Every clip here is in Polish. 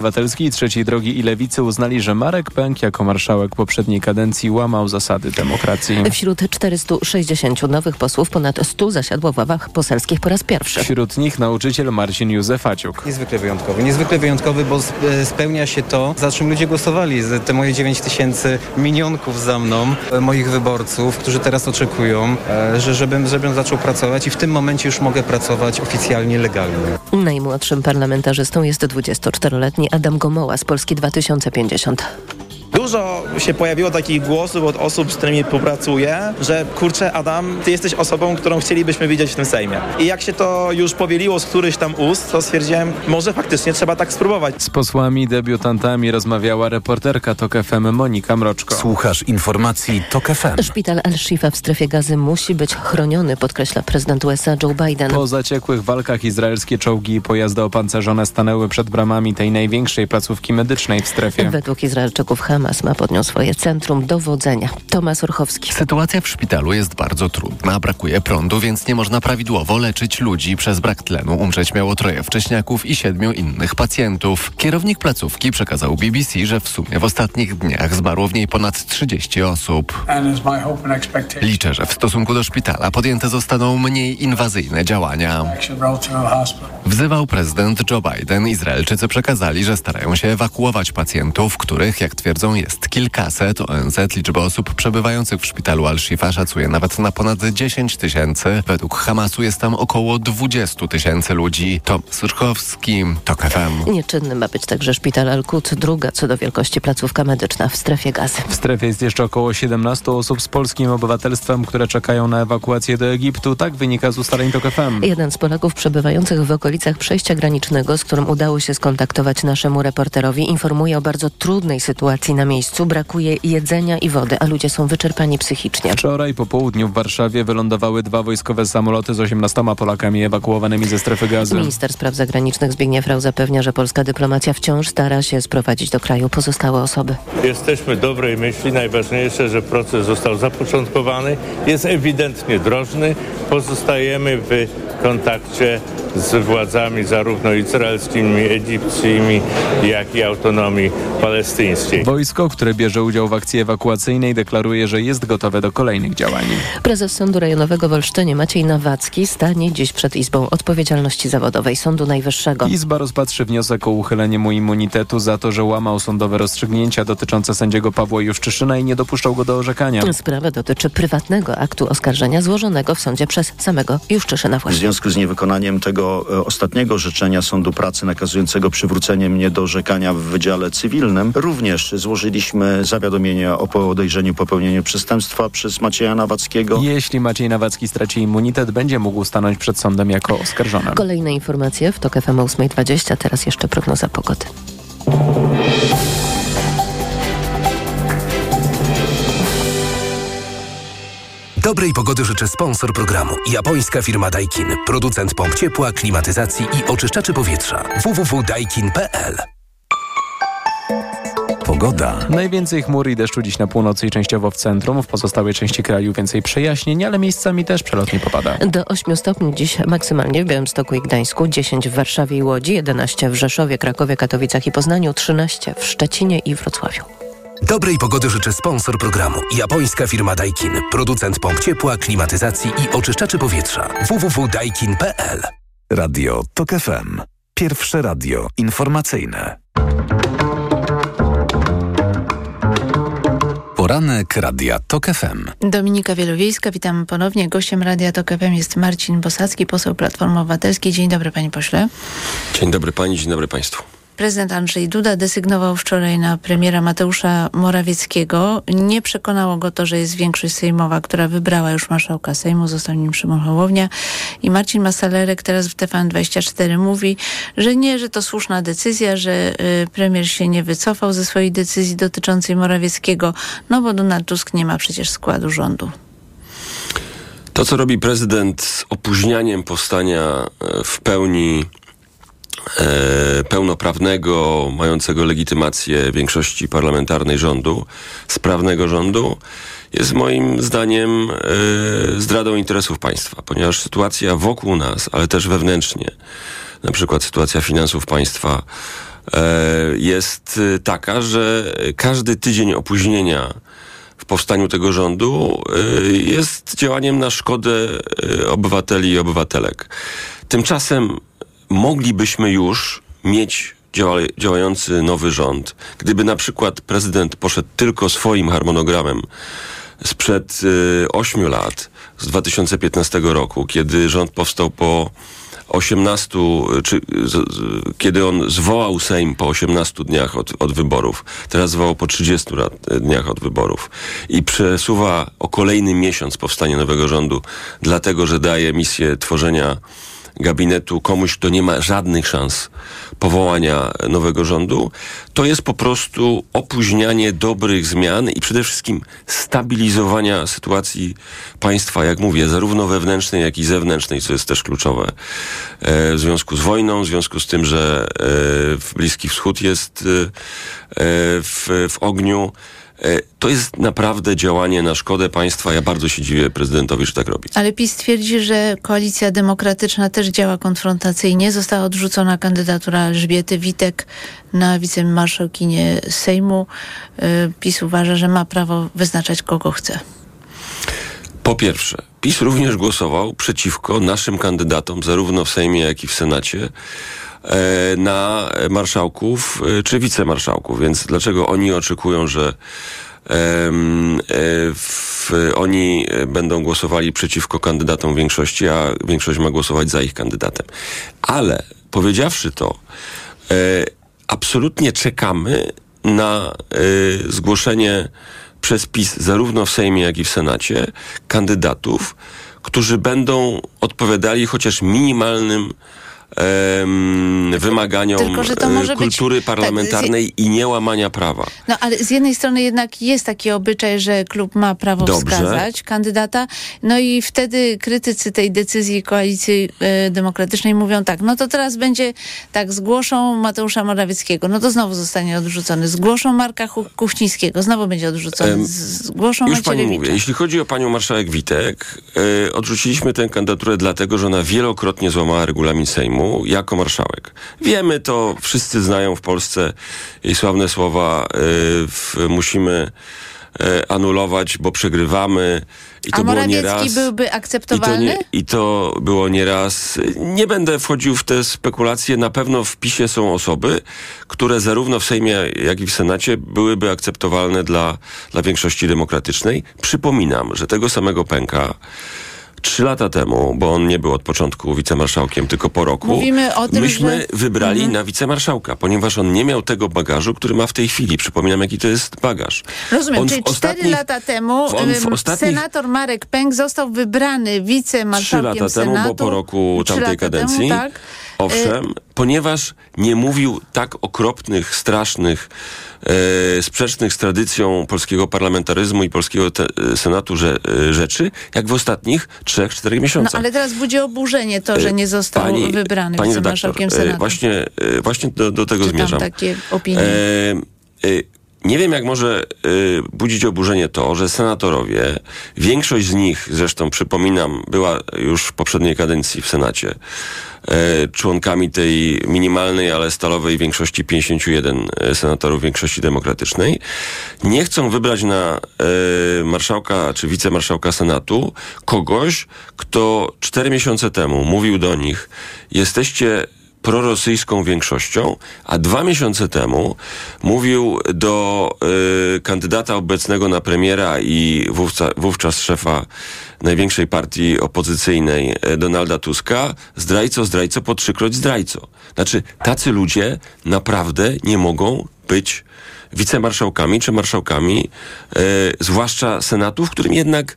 Obywatelskiej, Trzeciej Drogi i Lewicy uznali, że Marek Pęk jako marszałek poprzedniej kadencji łamał zasady demokracji. Wśród 460 nowych posłów ponad 100 zasiadło w ławach poselskich po raz pierwszy. Wśród nich nauczyciel Marcin Józefaciuk. Niezwykle wyjątkowy. Niezwykle wyjątkowy, bo e, spełnia się to, za czym ludzie głosowali. Te moje 9 tysięcy minionków za mną, e, moich wyborców, którzy teraz oczekują, e, że żebym, żebym zaczął pracować i w tym momencie już mogę pracować oficjalnie, legalnie. Najmłodszym parlamentarzystą jest 24-letni Adam Gomoła z Polski 2050. Dużo się pojawiło takich głosów od osób, z którymi współpracuję, że kurczę Adam, ty jesteś osobą, którą chcielibyśmy widzieć w tym Sejmie. I jak się to już powieliło z któryś tam ust, to stwierdziłem, może faktycznie trzeba tak spróbować. Z posłami debiutantami rozmawiała reporterka TOK FM Monika Mroczko. Słuchasz informacji TOK FM. Szpital Al-Shifa w strefie gazy musi być chroniony, podkreśla prezydent USA Joe Biden. Po zaciekłych walkach izraelskie czołgi i pojazdy opancerzone stanęły przed bramami tej największej placówki medycznej w strefie. Według Izraelczyków Hamas ma pod nią swoje centrum dowodzenia. Tomasz Orchowski. Sytuacja w szpitalu jest bardzo trudna. Brakuje prądu, więc nie można prawidłowo leczyć ludzi. Przez brak tlenu umrzeć miało troje wcześniaków i siedmiu innych pacjentów. Kierownik placówki przekazał BBC, że w sumie w ostatnich dniach zmarło w niej ponad 30 osób. Liczę, że w stosunku do szpitala podjęte zostaną mniej inwazyjne działania. Wzywał prezydent Joe Biden. Izraelczycy przekazali, że starają się ewakuować pacjentów, których, jak twierdzą, jest kilkaset. ONZ liczbę osób przebywających w szpitalu Al-Shifa szacuje nawet na ponad 10 tysięcy. Według Hamasu jest tam około 20 tysięcy ludzi. Tom Syrkowski, TOK FM. Nieczynny ma być także szpital Al-Quds, druga co do wielkości placówka medyczna w strefie gazy. W strefie jest jeszcze około 17 osób z polskim obywatelstwem, które czekają na ewakuację do Egiptu. Tak wynika z ustaleń TOK FM. Jeden z Polaków przebywających w okolicach przejścia granicznego, z którym udało się skontaktować naszemu reporterowi, informuje o bardzo trudnej sytuacji na miejscu. Brakuje jedzenia i wody, a ludzie są wyczerpani psychicznie. Wczoraj po południu w Warszawie wylądowały dwa wojskowe samoloty z 18 Polakami ewakuowanymi ze strefy gazy. Minister spraw zagranicznych Zbigniew Rau zapewnia, że polska dyplomacja wciąż stara się sprowadzić do kraju pozostałe osoby. Jesteśmy dobrej myśli. Najważniejsze, że proces został zapoczątkowany. Jest ewidentnie drożny. Pozostajemy w kontakcie z władzami zarówno izraelskimi, egipskimi, jak i autonomii palestyńskiej. Wojsko, które bierze udział w akcji ewakuacyjnej deklaruje, że jest gotowe do kolejnych działań. Prezes Sądu Rejonowego w Olsztynie Maciej Nawacki stanie dziś przed Izbą Odpowiedzialności Zawodowej Sądu Najwyższego. Izba rozpatrzy wniosek o uchylenie mu immunitetu za to, że łamał sądowe rozstrzygnięcia dotyczące sędziego Pawła Juszczyszyna i nie dopuszczał go do orzekania. Sprawa dotyczy prywatnego aktu oskarżenia złożonego w sądzie przez samego Juszczyszyna W właśnie. związku z niewykonaniem tego e, ostatniego życzenia Sądu Pracy nakazującego przywrócenie mnie do orzekania w Wydziale Cywilnym, również złożyliśmy zawiadomienie o podejrzeniu popełnienia przestępstwa przez Macieja Nawackiego. Jeśli Maciej Nawacki straci immunitet, będzie mógł stanąć przed sądem jako oskarżony. Kolejne informacje w TOK FM 8.20, teraz jeszcze prognoza pogody. Dobrej pogody życzy sponsor programu. Japońska firma Daikin. Producent pomp ciepła, klimatyzacji i oczyszczaczy powietrza. www.daikin.pl Pogoda. Najwięcej chmur i deszczu dziś na północy i częściowo w centrum. W pozostałej części kraju więcej przejaśnień, ale miejscami też przelotnie popada. Do 8 stopni dziś maksymalnie w Białymstoku i Gdańsku, 10 w Warszawie i Łodzi, 11 w Rzeszowie, Krakowie, Katowicach i Poznaniu, 13 w Szczecinie i Wrocławiu. Dobrej pogody życzy sponsor programu. Japońska firma Daikin. Producent pomp ciepła, klimatyzacji i oczyszczaczy powietrza. www.daikin.pl Radio TOK FM. Pierwsze radio informacyjne. Poranek Radia TOK FM. Dominika Wielowiejska, witam ponownie. Gościem Radia TOK FM jest Marcin Bosacki, poseł Platformy Obywatelskiej. Dzień dobry, panie pośle. Dzień dobry pani, dzień dobry państwu. Prezydent Andrzej Duda desygnował wczoraj na premiera Mateusza Morawieckiego. Nie przekonało go to, że jest większość sejmowa, która wybrała już marszałka Sejmu, został nim Szymon Hołownia. I Marcin Masalerek teraz w TVN24 mówi, że nie, że to słuszna decyzja, że y, premier się nie wycofał ze swojej decyzji dotyczącej Morawieckiego, no bo Donald Tusk nie ma przecież składu rządu. To, co robi prezydent z opóźnianiem powstania e, w pełni pełnoprawnego, mającego legitymację większości parlamentarnej rządu, sprawnego rządu, jest moim zdaniem e, zdradą interesów państwa, ponieważ sytuacja wokół nas, ale też wewnętrznie, na przykład sytuacja finansów państwa, jest taka, że każdy tydzień opóźnienia w powstaniu tego rządu jest działaniem na szkodę obywateli i obywatelek. Tymczasem moglibyśmy już mieć działający nowy rząd, gdyby na przykład prezydent poszedł tylko swoim harmonogramem sprzed ośmiu lat, z 2015 roku, kiedy rząd powstał po 18, czy z, z, kiedy on zwołał Sejm po 18 dniach od, od wyborów, teraz zwołał po 30 lat, dniach od wyborów i przesuwa o kolejny miesiąc powstanie nowego rządu, dlatego że daje misję tworzenia gabinetu komuś, kto nie ma żadnych szans powołania nowego rządu, to jest po prostu opóźnianie dobrych zmian i przede wszystkim stabilizowania sytuacji państwa, jak mówię, zarówno wewnętrznej, jak i zewnętrznej, co jest też kluczowe e, w związku z wojną, w związku z tym, że e, Bliski Wschód jest e, w, w ogniu. To jest naprawdę działanie na szkodę państwa. Ja bardzo się dziwię prezydentowi, że tak robi. Ale PiS twierdzi, że koalicja demokratyczna też działa konfrontacyjnie. Została odrzucona kandydatura Elżbiety Witek na wicemarszałkinię Sejmu. PiS uważa, że ma prawo wyznaczać kogo chce. Po pierwsze, PiS również głosował przeciwko naszym kandydatom, zarówno w Sejmie, jak i w Senacie na marszałków czy wicemarszałków. Więc dlaczego oni oczekują, że w, oni będą głosowali przeciwko kandydatom większości, a większość ma głosować za ich kandydatem. Ale powiedziawszy to, e, absolutnie czekamy na e, zgłoszenie przez PiS zarówno w Sejmie, jak i w Senacie kandydatów, którzy będą odpowiadali chociaż minimalnym wymaganiom Tylko, kultury być, parlamentarnej tak, z... i niełamania prawa. No ale z jednej strony jednak jest taki obyczaj, że klub ma prawo Dobrze. wskazać kandydata, no i wtedy krytycy tej decyzji koalicji e, demokratycznej mówią tak, no to teraz będzie tak, zgłoszą Mateusza Morawieckiego, no to znowu zostanie odrzucony, zgłoszą Marka Kuchcińskiego, znowu będzie odrzucony, zgłoszą Już pani mówię, jeśli chodzi o panią marszałek Witek, e, odrzuciliśmy tę kandydaturę dlatego, że ona wielokrotnie złamała regulamin Sejmu Sejmu jako marszałek. Wiemy to, wszyscy znają w Polsce jej sławne słowa, y, w, musimy y, anulować, bo przegrywamy. I to A było nieraz, byłby akceptowalny? I to, nie, I to było nieraz. Nie będę wchodził w te spekulacje. Na pewno w PiSie są osoby, które zarówno w Sejmie, jak i w Senacie byłyby akceptowalne dla, dla większości demokratycznej. Przypominam, że tego samego pęka trzy lata temu, bo on nie był od początku wicemarszałkiem, tylko po roku, Mówimy o tym, myśmy że... wybrali mhm. na wicemarszałka, ponieważ on nie miał tego bagażu, który ma w tej chwili. Przypominam, jaki to jest bagaż. Rozumiem, on czyli cztery lata temu ostatnich... senator Marek Pęk został wybrany wicemarszałkiem Trzy lata Senatu. temu, bo po roku tamtej kadencji. Temu, tak. Owszem, y ponieważ nie mówił tak okropnych, strasznych, e, sprzecznych z tradycją polskiego parlamentaryzmu i polskiego te, e, senatu że, e, rzeczy, jak w ostatnich trzech, czterech miesiącach. No ale teraz budzi oburzenie to, że nie został pani, wybrany pani wicemarszałkiem Senatu. Właśnie, właśnie do, do tego Czytam zmierzam. takie opinie. Nie wiem, jak może y, budzić oburzenie to, że senatorowie, większość z nich, zresztą przypominam, była już w poprzedniej kadencji w Senacie, y, członkami tej minimalnej, ale stalowej większości 51 y, senatorów większości demokratycznej, nie chcą wybrać na y, marszałka czy wicemarszałka Senatu kogoś, kto cztery miesiące temu mówił do nich, jesteście prorosyjską większością, a dwa miesiące temu mówił do y, kandydata obecnego na premiera i wówca, wówczas szefa największej partii opozycyjnej y, Donalda Tuska, zdrajco, zdrajco, po trzykroć zdrajco. Znaczy, tacy ludzie naprawdę nie mogą być wicemarszałkami czy marszałkami, y, zwłaszcza Senatu, w którym jednak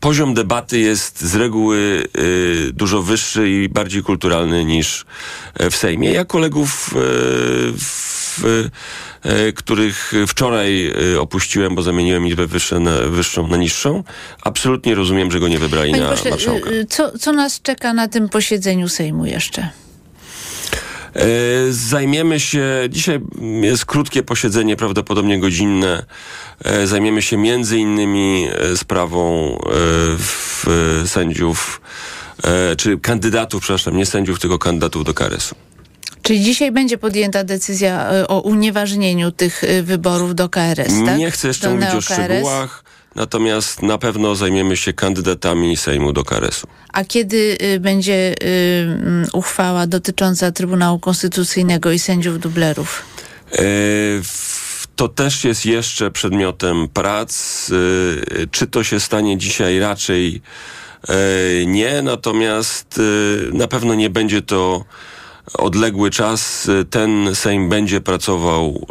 poziom debaty jest z reguły y, dużo wyższy i bardziej kulturalny niż e, w Sejmie. Ja kolegów y, w, y, których wczoraj opuściłem, bo zamieniłem liczbę wyższą na niższą, absolutnie rozumiem, że go nie wybrali Panie na pośle, marszałka. Co, co nas czeka na tym posiedzeniu Sejmu jeszcze? E, zajmiemy się, dzisiaj jest krótkie posiedzenie, prawdopodobnie godzinne. E, zajmiemy się między innymi e, sprawą sędziów, czy kandydatów, przepraszam, nie sędziów, tylko kandydatów do karesu. Czyli dzisiaj będzie podjęta decyzja o unieważnieniu tych wyborów do KRS, tak? Nie chcę jeszcze do mówić o szczegółach, natomiast na pewno zajmiemy się kandydatami Sejmu do KRS-u. A kiedy y, będzie y, mm, uchwała dotycząca Trybunału Konstytucyjnego i sędziów dublerów? W- To też jest jeszcze przedmiotem prac. E, Czy to się stanie dzisiaj? Raczej e, nie, natomiast na pewno nie będzie to odległy czas. E, Ten Sejm będzie pracował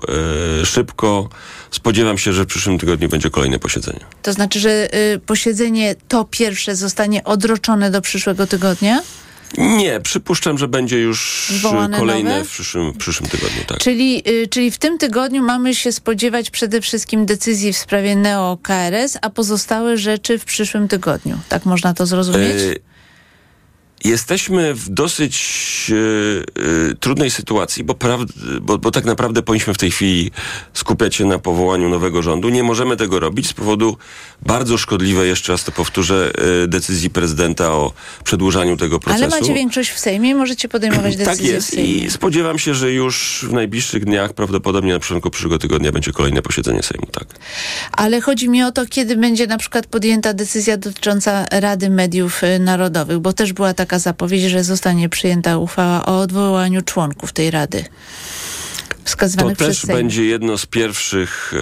e, szybko. Spodziewam się, że w przyszłym tygodniu będzie kolejne posiedzenie. To znaczy, że y, posiedzenie to pierwsze zostanie odroczone do przyszłego tygodnia? Nie, przypuszczam, że będzie już Zwołane kolejne nowe? w przyszłym, w przyszłym tygodniu. Tak. Czyli, y, czyli w tym tygodniu mamy się spodziewać przede wszystkim decyzji w sprawie Neo-KRS, a pozostałe rzeczy w przyszłym tygodniu. Tak można to zrozumieć? Jesteśmy w dosyć e, e, trudnej sytuacji, bo, praw- bo, bo tak naprawdę powinniśmy w tej chwili skupiać się na powołaniu nowego rządu. Nie możemy tego robić z powodu bardzo szkodliwej, jeszcze raz to powtórzę, e, decyzji prezydenta o przedłużaniu tego procesu. Ale macie większość w Sejmie i możecie podejmować decyzje Tak jest w Sejmie. i spodziewam się, że już w najbliższych dniach, prawdopodobnie na początku przyszłego tygodnia będzie kolejne posiedzenie Sejmu, tak. Ale chodzi mi o to, kiedy będzie na przykład podjęta decyzja dotycząca Rady Mediów Narodowych, bo też była taka zapowiedź, że zostanie przyjęta uchwała o odwołaniu członków tej Rady. To też będzie jedno z pierwszych e,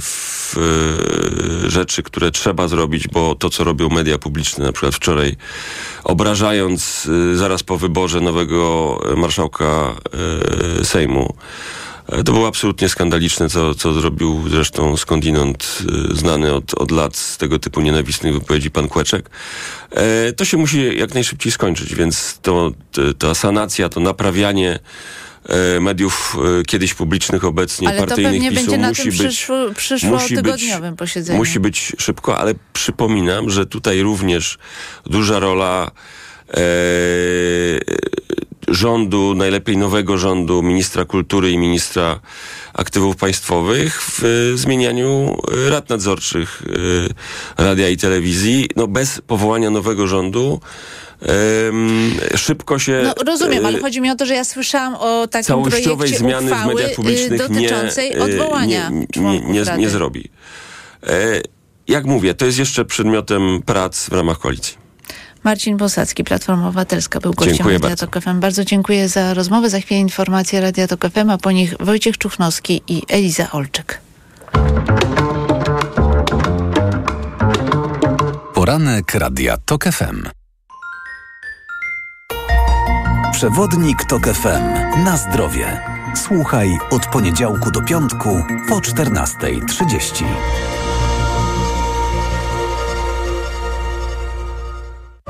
w, e, rzeczy, które trzeba zrobić, bo to, co robią media publiczne, na przykład wczoraj, obrażając e, zaraz po wyborze nowego marszałka e, Sejmu, to było absolutnie skandaliczne, co, co zrobił zresztą skądinąd e, znany od, od lat z tego typu nienawistnych wypowiedzi pan Kłeczek. E, to się musi jak najszybciej skończyć, więc to, ta sanacja, to naprawianie e, mediów e, kiedyś publicznych, obecnie Ale to partyjnych pewnie PiSu będzie na musi tym być, przyszło, przyszłotygodniowym posiedzeniu. musi być szybko, ale przypominam, że tutaj również duża rola e, rządu, najlepiej nowego rządu, ministra kultury i ministra aktywów państwowych w e, zmienianiu e, rad nadzorczych e, radia i telewizji. No bez powołania nowego rządu em, szybko się... No rozumiem, ale chodzi mi o to, że ja słyszałam o takim całościowej zmiany w mediach y, publicznych nie, dotyczącej e, odwołania nie, nie, nie, nie zrobi. E, jak mówię, to jest jeszcze przedmiotem prac w ramach koalicji. Marcin Bosacki, Platforma Obywatelska, był gościem Dziękuję Radia bardzo. Tok FM. Bardzo dziękuję za rozmowę. Za chwilę informacje Radia Tok FM, a po nich Wojciech Czuchnowski i Eliza Olczyk. Poranek Radia TOK FM. Przewodnik TOK FM. Na zdrowie. Słuchaj od poniedziałku do piątku po 14.30.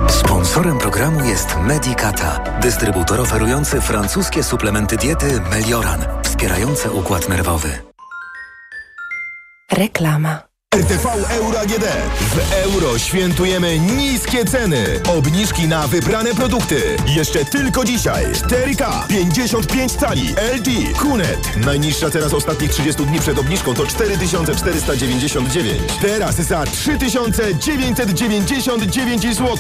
Sponsorem programu jest Medicata, dystrybutor oferujący francuskie suplementy diety Melioran, wspierające układ nerwowy. Reklama. RTV Euro AGD. W euro świętujemy niskie ceny. Obniżki na wybrane produkty. Jeszcze tylko dzisiaj. 4K 55 cali LG Kunet. Najniższa teraz ostatnich 30 dni przed obniżką to 4499. Teraz za 3999 zł.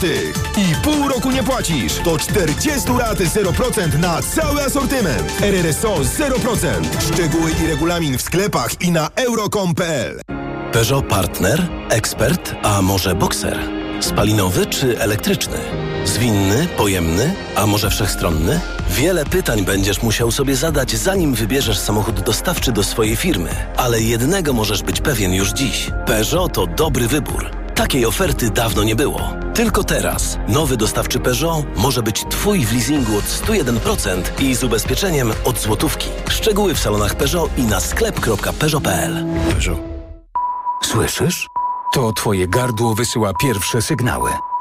I pół roku nie płacisz. To 40 lat 0% na cały asortyment. RRSO 0%. Szczegóły i regulamin w sklepach i na euro.com.pl. Peugeot Partner, ekspert, a może bokser? Spalinowy czy elektryczny? Zwinny, pojemny, a może wszechstronny? Wiele pytań będziesz musiał sobie zadać, zanim wybierzesz samochód dostawczy do swojej firmy. Ale jednego możesz być pewien już dziś. Peugeot to dobry wybór. Takiej oferty dawno nie było. Tylko teraz nowy dostawczy Peugeot może być Twój w leasingu od 101% i z ubezpieczeniem od złotówki. Szczegóły w salonach Peugeot i na sklep.peugeot.pl. Peugeot. Słyszysz? To twoje gardło wysyła pierwsze sygnały.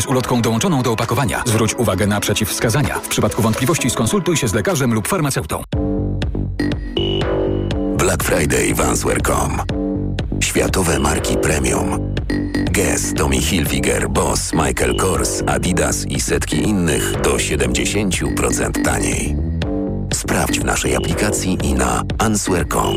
zgodnie z ulotką dołączoną do opakowania. Zwróć uwagę na przeciwwskazania. W przypadku wątpliwości skonsultuj się z lekarzem lub farmaceutą. Black Friday w Answer.com. Światowe marki premium. Guess, Tommy Hilfiger, Boss, Michael Kors, Adidas i setki innych do 70% taniej. Sprawdź w naszej aplikacji i na answer.com.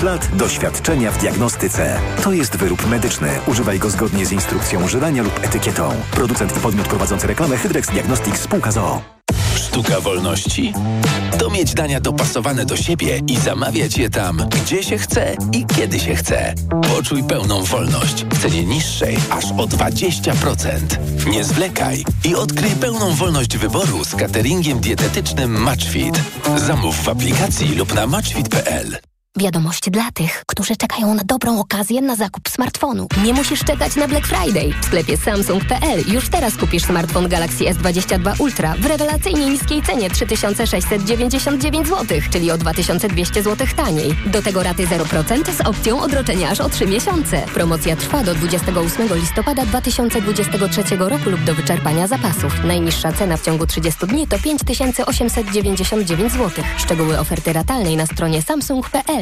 lat doświadczenia w diagnostyce. To jest wyrób medyczny. Używaj go zgodnie z instrukcją używania lub etykietą. Producent i podmiot prowadzący reklamę Hydrex Diagnostics Spółka ZOO. Sztuka wolności? To mieć dania dopasowane do siebie i zamawiać je tam, gdzie się chce i kiedy się chce. Poczuj pełną wolność w cenie niższej aż o 20%. Nie zwlekaj i odkryj pełną wolność wyboru z cateringiem dietetycznym Matchfit. Zamów w aplikacji lub na matchfit.pl. Wiadomość dla tych, którzy czekają na dobrą okazję na zakup smartfonu. Nie musisz czekać na Black Friday. W sklepie Samsung.pl już teraz kupisz smartfon Galaxy S22 Ultra w rewelacyjnie niskiej cenie 3699 zł, czyli o 2200 zł taniej. Do tego raty 0% z opcją odroczenia aż o 3 miesiące. Promocja trwa do 28 listopada 2023 roku lub do wyczerpania zapasów. Najniższa cena w ciągu 30 dni to 5899 zł. Szczegóły oferty ratalnej na stronie samsung.pl.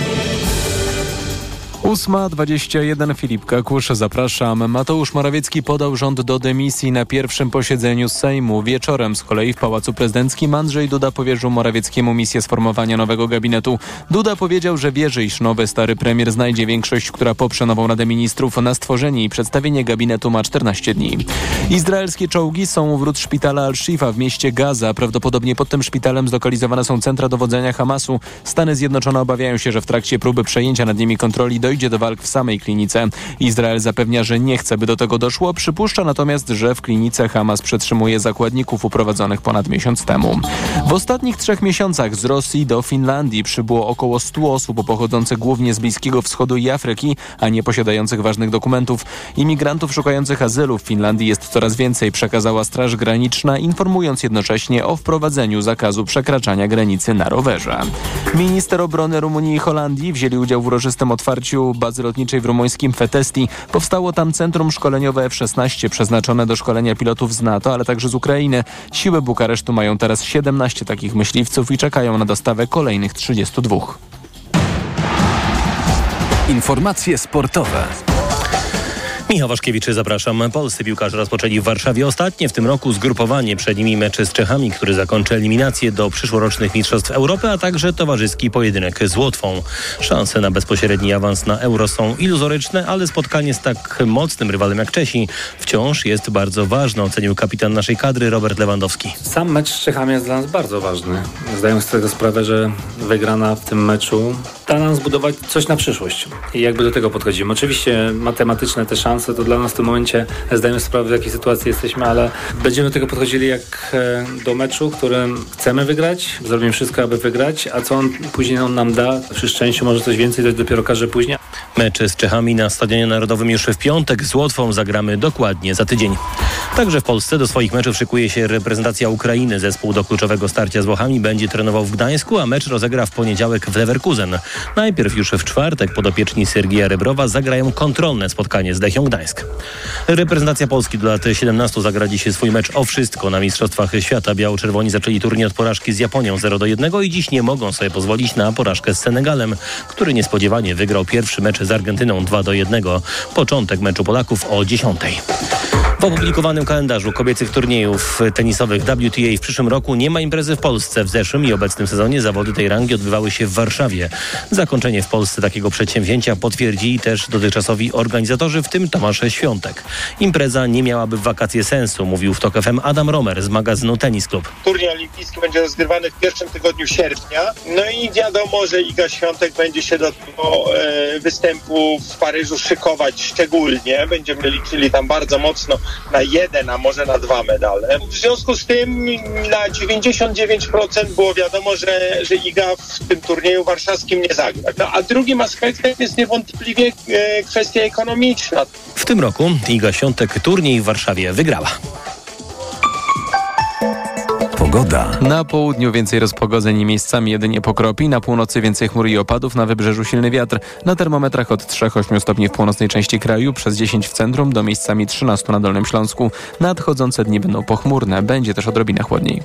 8.21 Filip Kakusz, zapraszam. Mateusz Morawiecki podał rząd do dymisji na pierwszym posiedzeniu Sejmu. Wieczorem z kolei w Pałacu Prezydenckim Andrzej Duda powierzył Morawieckiemu misję sformowania nowego gabinetu. Duda powiedział, że wierzy, iż nowy stary premier znajdzie większość, która poprze nową Radę Ministrów. Na stworzenie i przedstawienie gabinetu ma 14 dni. Izraelskie czołgi są wrót szpitala Al-Shifa w mieście Gaza. Prawdopodobnie pod tym szpitalem zlokalizowane są centra dowodzenia Hamasu. Stany Zjednoczone obawiają się, że w trakcie próby przejęcia nad nimi kontroli dojdzie do walk w samej klinice. Izrael zapewnia, że nie chce, by do tego doszło. Przypuszcza natomiast, że w klinice Hamas przetrzymuje zakładników uprowadzonych ponad miesiąc temu. W ostatnich trzech miesiącach z Rosji do Finlandii przybyło około 100 osób pochodzących głównie z Bliskiego Wschodu i Afryki, a nie posiadających ważnych dokumentów. Imigrantów szukających azylu w Finlandii jest coraz więcej, przekazała Straż Graniczna, informując jednocześnie o wprowadzeniu zakazu przekraczania granicy na rowerze. Minister obrony Rumunii i Holandii wzięli udział w uroczystym otwarciu bazy lotniczej w rumuńskim Fetesti. Powstało tam centrum szkoleniowe F-16 przeznaczone do szkolenia pilotów z NATO, ale także z Ukrainy. Siły Bukaresztu mają teraz 17 takich myśliwców i czekają na dostawę kolejnych 32. Informacje sportowe. Michał Waszkiewicz, zapraszam. Polscy piłkarze rozpoczęli w Warszawie ostatnie w tym roku zgrupowanie. Przed nimi mecze z Czechami, który zakończy eliminację do przyszłorocznych Mistrzostw Europy, a także towarzyski pojedynek z Łotwą. Szanse na bezpośredni awans na Euro są iluzoryczne, ale spotkanie z tak mocnym rywalem jak Czesi wciąż jest bardzo ważne, ocenił kapitan naszej kadry Robert Lewandowski. Sam mecz z Czechami jest dla nas bardzo ważny. Zdaję sobie sprawę, że wygrana w tym meczu da nam zbudować coś na przyszłość. I jakby do tego podchodzimy. Oczywiście matematyczne te szanse to dla nas w tym momencie zdajemy sprawę, w jakiej sytuacji jesteśmy, ale będziemy do tego podchodzili jak do meczu, którym chcemy wygrać, zrobimy wszystko, aby wygrać, a co on później on nam da, przy szczęściu może coś więcej, to dopiero okaże później. Mecze z Czechami na Stadionie Narodowym już w piątek, z Łotwą zagramy dokładnie za tydzień. Także w Polsce do swoich meczów szykuje się reprezentacja Ukrainy. Zespół do kluczowego starcia z Włochami będzie trenował w Gdańsku, a mecz rozegra w poniedziałek w Leverkusen. Najpierw już w czwartek podopieczni Sergija Rebrowa zagrają kontrolne spotkanie z Lechią Gdańsk. Reprezentacja Polski do lat 17 zagra się swój mecz o wszystko na Mistrzostwach Świata. Biało-czerwoni zaczęli turniej od porażki z Japonią 0 do 1 i dziś nie mogą sobie pozwolić na porażkę z Senegalem, który niespodziewanie wygrał pierwszy mecz z Argentyną 2 do 1. Początek meczu Polaków o 10. W opublikowanym kalendarzu kobiecych turniejów tenisowych WTA w przyszłym roku nie ma imprezy w Polsce. W zeszłym i obecnym sezonie zawody tej rangi odbywały się w Warszawie. Zakończenie w Polsce takiego przedsięwzięcia potwierdzili też dotychczasowi organizatorzy, w tym Tomasz Świątek. Impreza nie miałaby w wakacje sensu, mówił w TOK FM Adam Romer z magazynu Tenis Club. Turniej olimpijski będzie rozgrywany w pierwszym tygodniu sierpnia. No i wiadomo, że Iga Świątek będzie się do tego e, występu w Paryżu szykować szczególnie. Będziemy liczyli tam bardzo mocno na jeden, a może na dwa medale. W związku z tym na 99% było wiadomo, że, że Iga w tym turnieju warszawskim nie zagra. No, a drugim aspektem jest niewątpliwie e, kwestia ekonomiczna. W tym roku Iga Świątek turniej w Warszawie wygrała. Pogoda. Na południu więcej rozpogodzeń i miejscami jedynie pokropi, na północy więcej chmur i opadów, na wybrzeżu silny wiatr. Na termometrach od 3-8 stopni w północnej części kraju, przez 10 w centrum, do miejscami 13 na Dolnym Śląsku. Nadchodzące dni będą pochmurne, będzie też odrobinę chłodniej.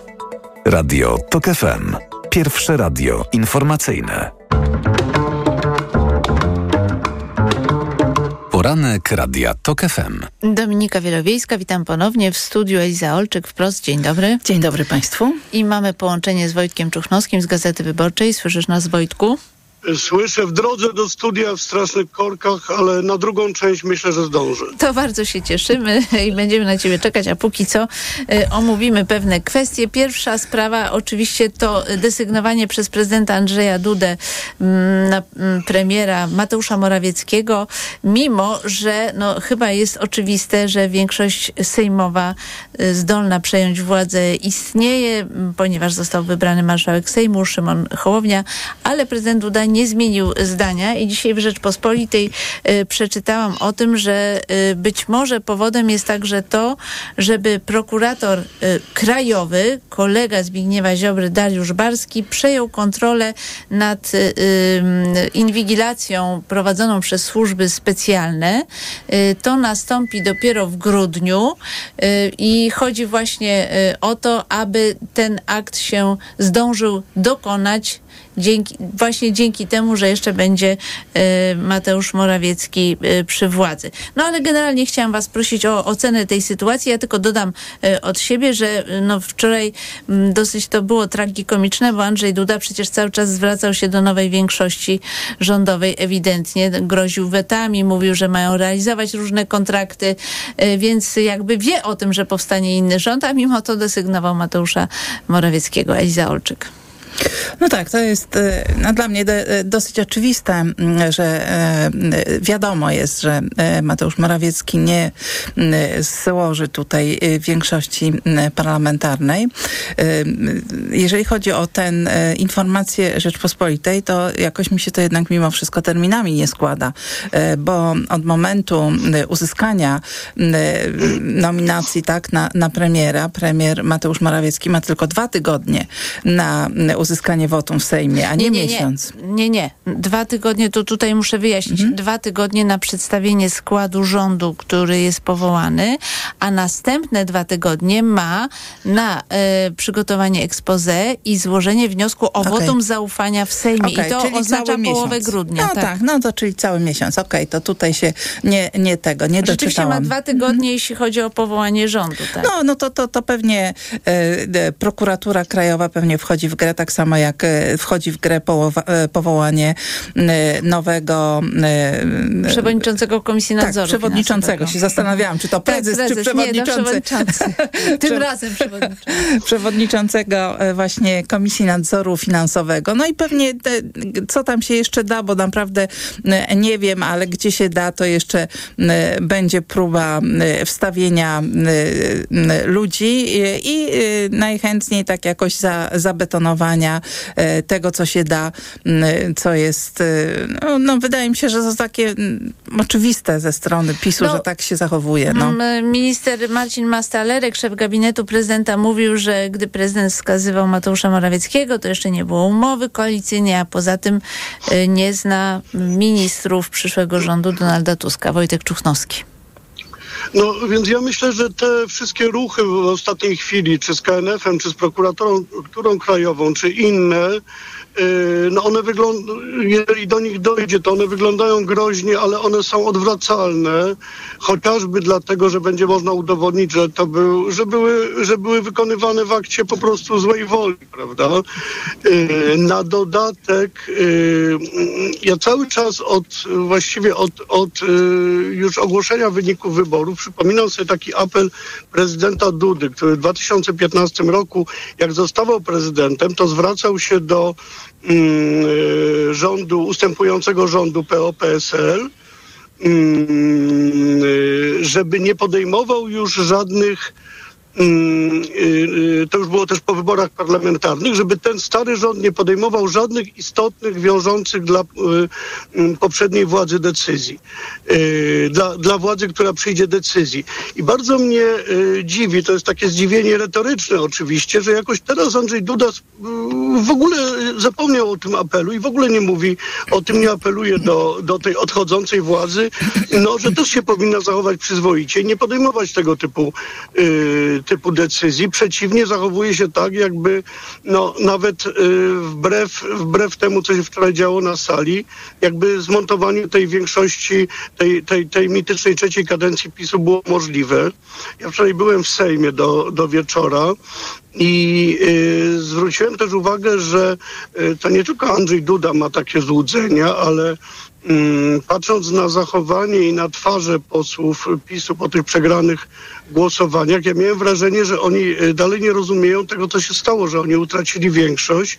Radio TOK FM. Pierwsze radio informacyjne. Poranek Radia TOK FM. Dominika Wielowiejska, witam ponownie w studiu Eliza Olczyk wprost. Dzień dobry. Dzień dobry Państwu. I mamy połączenie z Wojtkiem Czuchnowskim z Gazety Wyborczej. Słyszysz nas Wojtku? Słyszę w drodze do studia w strasznych korkach, ale na drugą część myślę, że zdążę. To bardzo się cieszymy i będziemy na Ciebie czekać, a póki co y, omówimy pewne kwestie. Pierwsza sprawa oczywiście to desygnowanie przez prezydenta Andrzeja Dudę mm, na mm, premiera Mateusza Morawieckiego, mimo że no, chyba jest oczywiste, że większość sejmowa y, zdolna przejąć władzę istnieje, ponieważ został wybrany marszałek Sejmu Szymon Hołownia, ale prezydent Duda nie zmienił zdania i dzisiaj w Rzeczpospolitej y, przeczytałam o tym, że y, być może powodem jest także to, żeby prokurator y, krajowy, kolega Zbigniewa Ziobry, Dariusz Barski, przejął kontrolę nad inwigilacją prowadzoną przez służby specjalne. To nastąpi dopiero w grudniu i chodzi właśnie o to, aby ten akt się zdążył dokonać dzięki, właśnie dzięki temu, że jeszcze będzie e, Mateusz Morawiecki e, przy władzy. No ale generalnie chciałam Was prosić o ocenę tej sytuacji. Ja tylko dodam e, od siebie, że no, wczoraj m, dosyć to było tragikomiczne, bo Andrzej Duda przecież cały czas zwracał się do nowej większości rządowej ewidentnie, groził wetami, mówił, że mają realizować różne kontrakty, więc jakby wie o tym, że powstanie inny rząd, a mimo to desygnował Mateusza Morawieckiego. Eliza Olczyk. No tak, to jest e, no, dla mnie de, dosyć oczywiste, że e, wiadomo jest, że e, Mateusz Morawiecki nie złoży tutaj e, większości parlamentarnej. E, Jeżeli chodzi o ten e, informację Rzeczpospolitej, to jakoś mi się to jednak mimo wszystko terminami nie składa, e, bo od momentu uzyskania nominacji tak na, na premiera, premier Mateusz Morawiecki ma tylko dwa tygodnie na m, uzyskanie wotum w Sejmie, a nie, miesiąc. Nie, nie, nie. Dwa tygodnie, to tutaj muszę wyjaśnić. Mhm. Dwa tygodnie na przedstawienie składu rządu, który jest powołany, a następne dwa tygodnie ma na e, przygotowanie expose i złożenie wniosku o Okej. wotum zaufania w Sejmie. Okej, I to czyli oznacza połowę miesiąc. grudnia. No tak. no to czyli cały miesiąc. Okej, to tutaj się nie, nie tego, nie Rzeczywiście ma doczytałam. dwa tygodnie, jeśli chodzi o powołanie rządu. Tak. No, no to, to, to pewnie e, e, prokuratura krajowa pewnie wchodzi w grę, tak samo jak e, wchodzi w grę e, powołanie e, nowego Przewodniczącego Komisji Nadzoru Tak, przewodniczącego. Się zastanawiałam, czy to prezes, tak, czy prezes. Nie, no, przewodniczący. przewodniczący. Tym razem przewodniczący. przewodniczącego właśnie Komisji Nadzoru Finansowego. No i pewnie te, co tam się jeszcze da, bo naprawdę nie wiem, ale gdzie się da, to jeszcze będzie próba wstawienia ludzi i, najchętniej tak jakoś za, zabetonowania e, tego, co się da, co jest, e, no, no wydaje mi się, że to takie oczywiste ze strony PiSu, No, że tak się zachowuje. No. Minister Marcin Mastalerek, szef gabinetu prezydenta, mówił, że gdy prezydent wskazywał Mateusza Morawieckiego, to jeszcze nie było umowy koalicyjnej, a poza tym y, nie zna ministrów przyszłego rządu Donalda Tuska. Wojtek Czuchnowski. No więc ja myślę, że te wszystkie ruchy w ostatniej chwili, czy z KNF-em, czy z prokuraturą krajową, czy inne, no one wyglądają, jeżeli do nich dojdzie, to one wyglądają groźnie, ale one są odwracalne, chociażby dlatego, że będzie można udowodnić, że to był, że były, że były wykonywane w akcie po prostu złej woli, prawda? Yy, na dodatek yy, ja cały czas od właściwie od, od już ogłoszenia wyników wyborów przypominam sobie taki apel prezydenta Dudy, który w 2015 roku, jak zostawał prezydentem, to zwracał się do rządu, ustępującego rządu PO-PSL, mm, yy, żeby nie podejmował już żadnych mm, to już było też po wyborach parlamentarnych, żeby ten stary rząd nie podejmował żadnych istotnych, wiążących dla y, y, poprzedniej władzy decyzji. Y, dla, dla władzy, która przyjdzie decyzji. I bardzo mnie y, dziwi, to jest takie zdziwienie retoryczne oczywiście, że jakoś teraz Andrzej Duda y, w ogóle zapomniał o tym apelu i w ogóle nie mówi o tym, nie apeluje do, do tej odchodzącej władzy, no, że też się powinna zachować przyzwoicie i nie podejmować tego typu, y, typu decyzji. Przeciwnie, zachowuje się tak, jakby no, nawet y, wbrew, wbrew temu, co się wczoraj działo na sali, jakby zmontowanie tej większości, tej, tej, tej mitycznej trzeciej kadencji PiSu było możliwe. Ja wczoraj byłem w Sejmie do, do wieczora i y, zwróciłem też uwagę, że y, to nie tylko Andrzej Duda ma takie złudzenia, ale mm, patrząc na zachowanie i na twarze posłów PiSu po tych przegranych głosowaniach, ja miałem wrażenie, że oni y, dalej nie rozumieją tego, co się stało, że oni utracili większość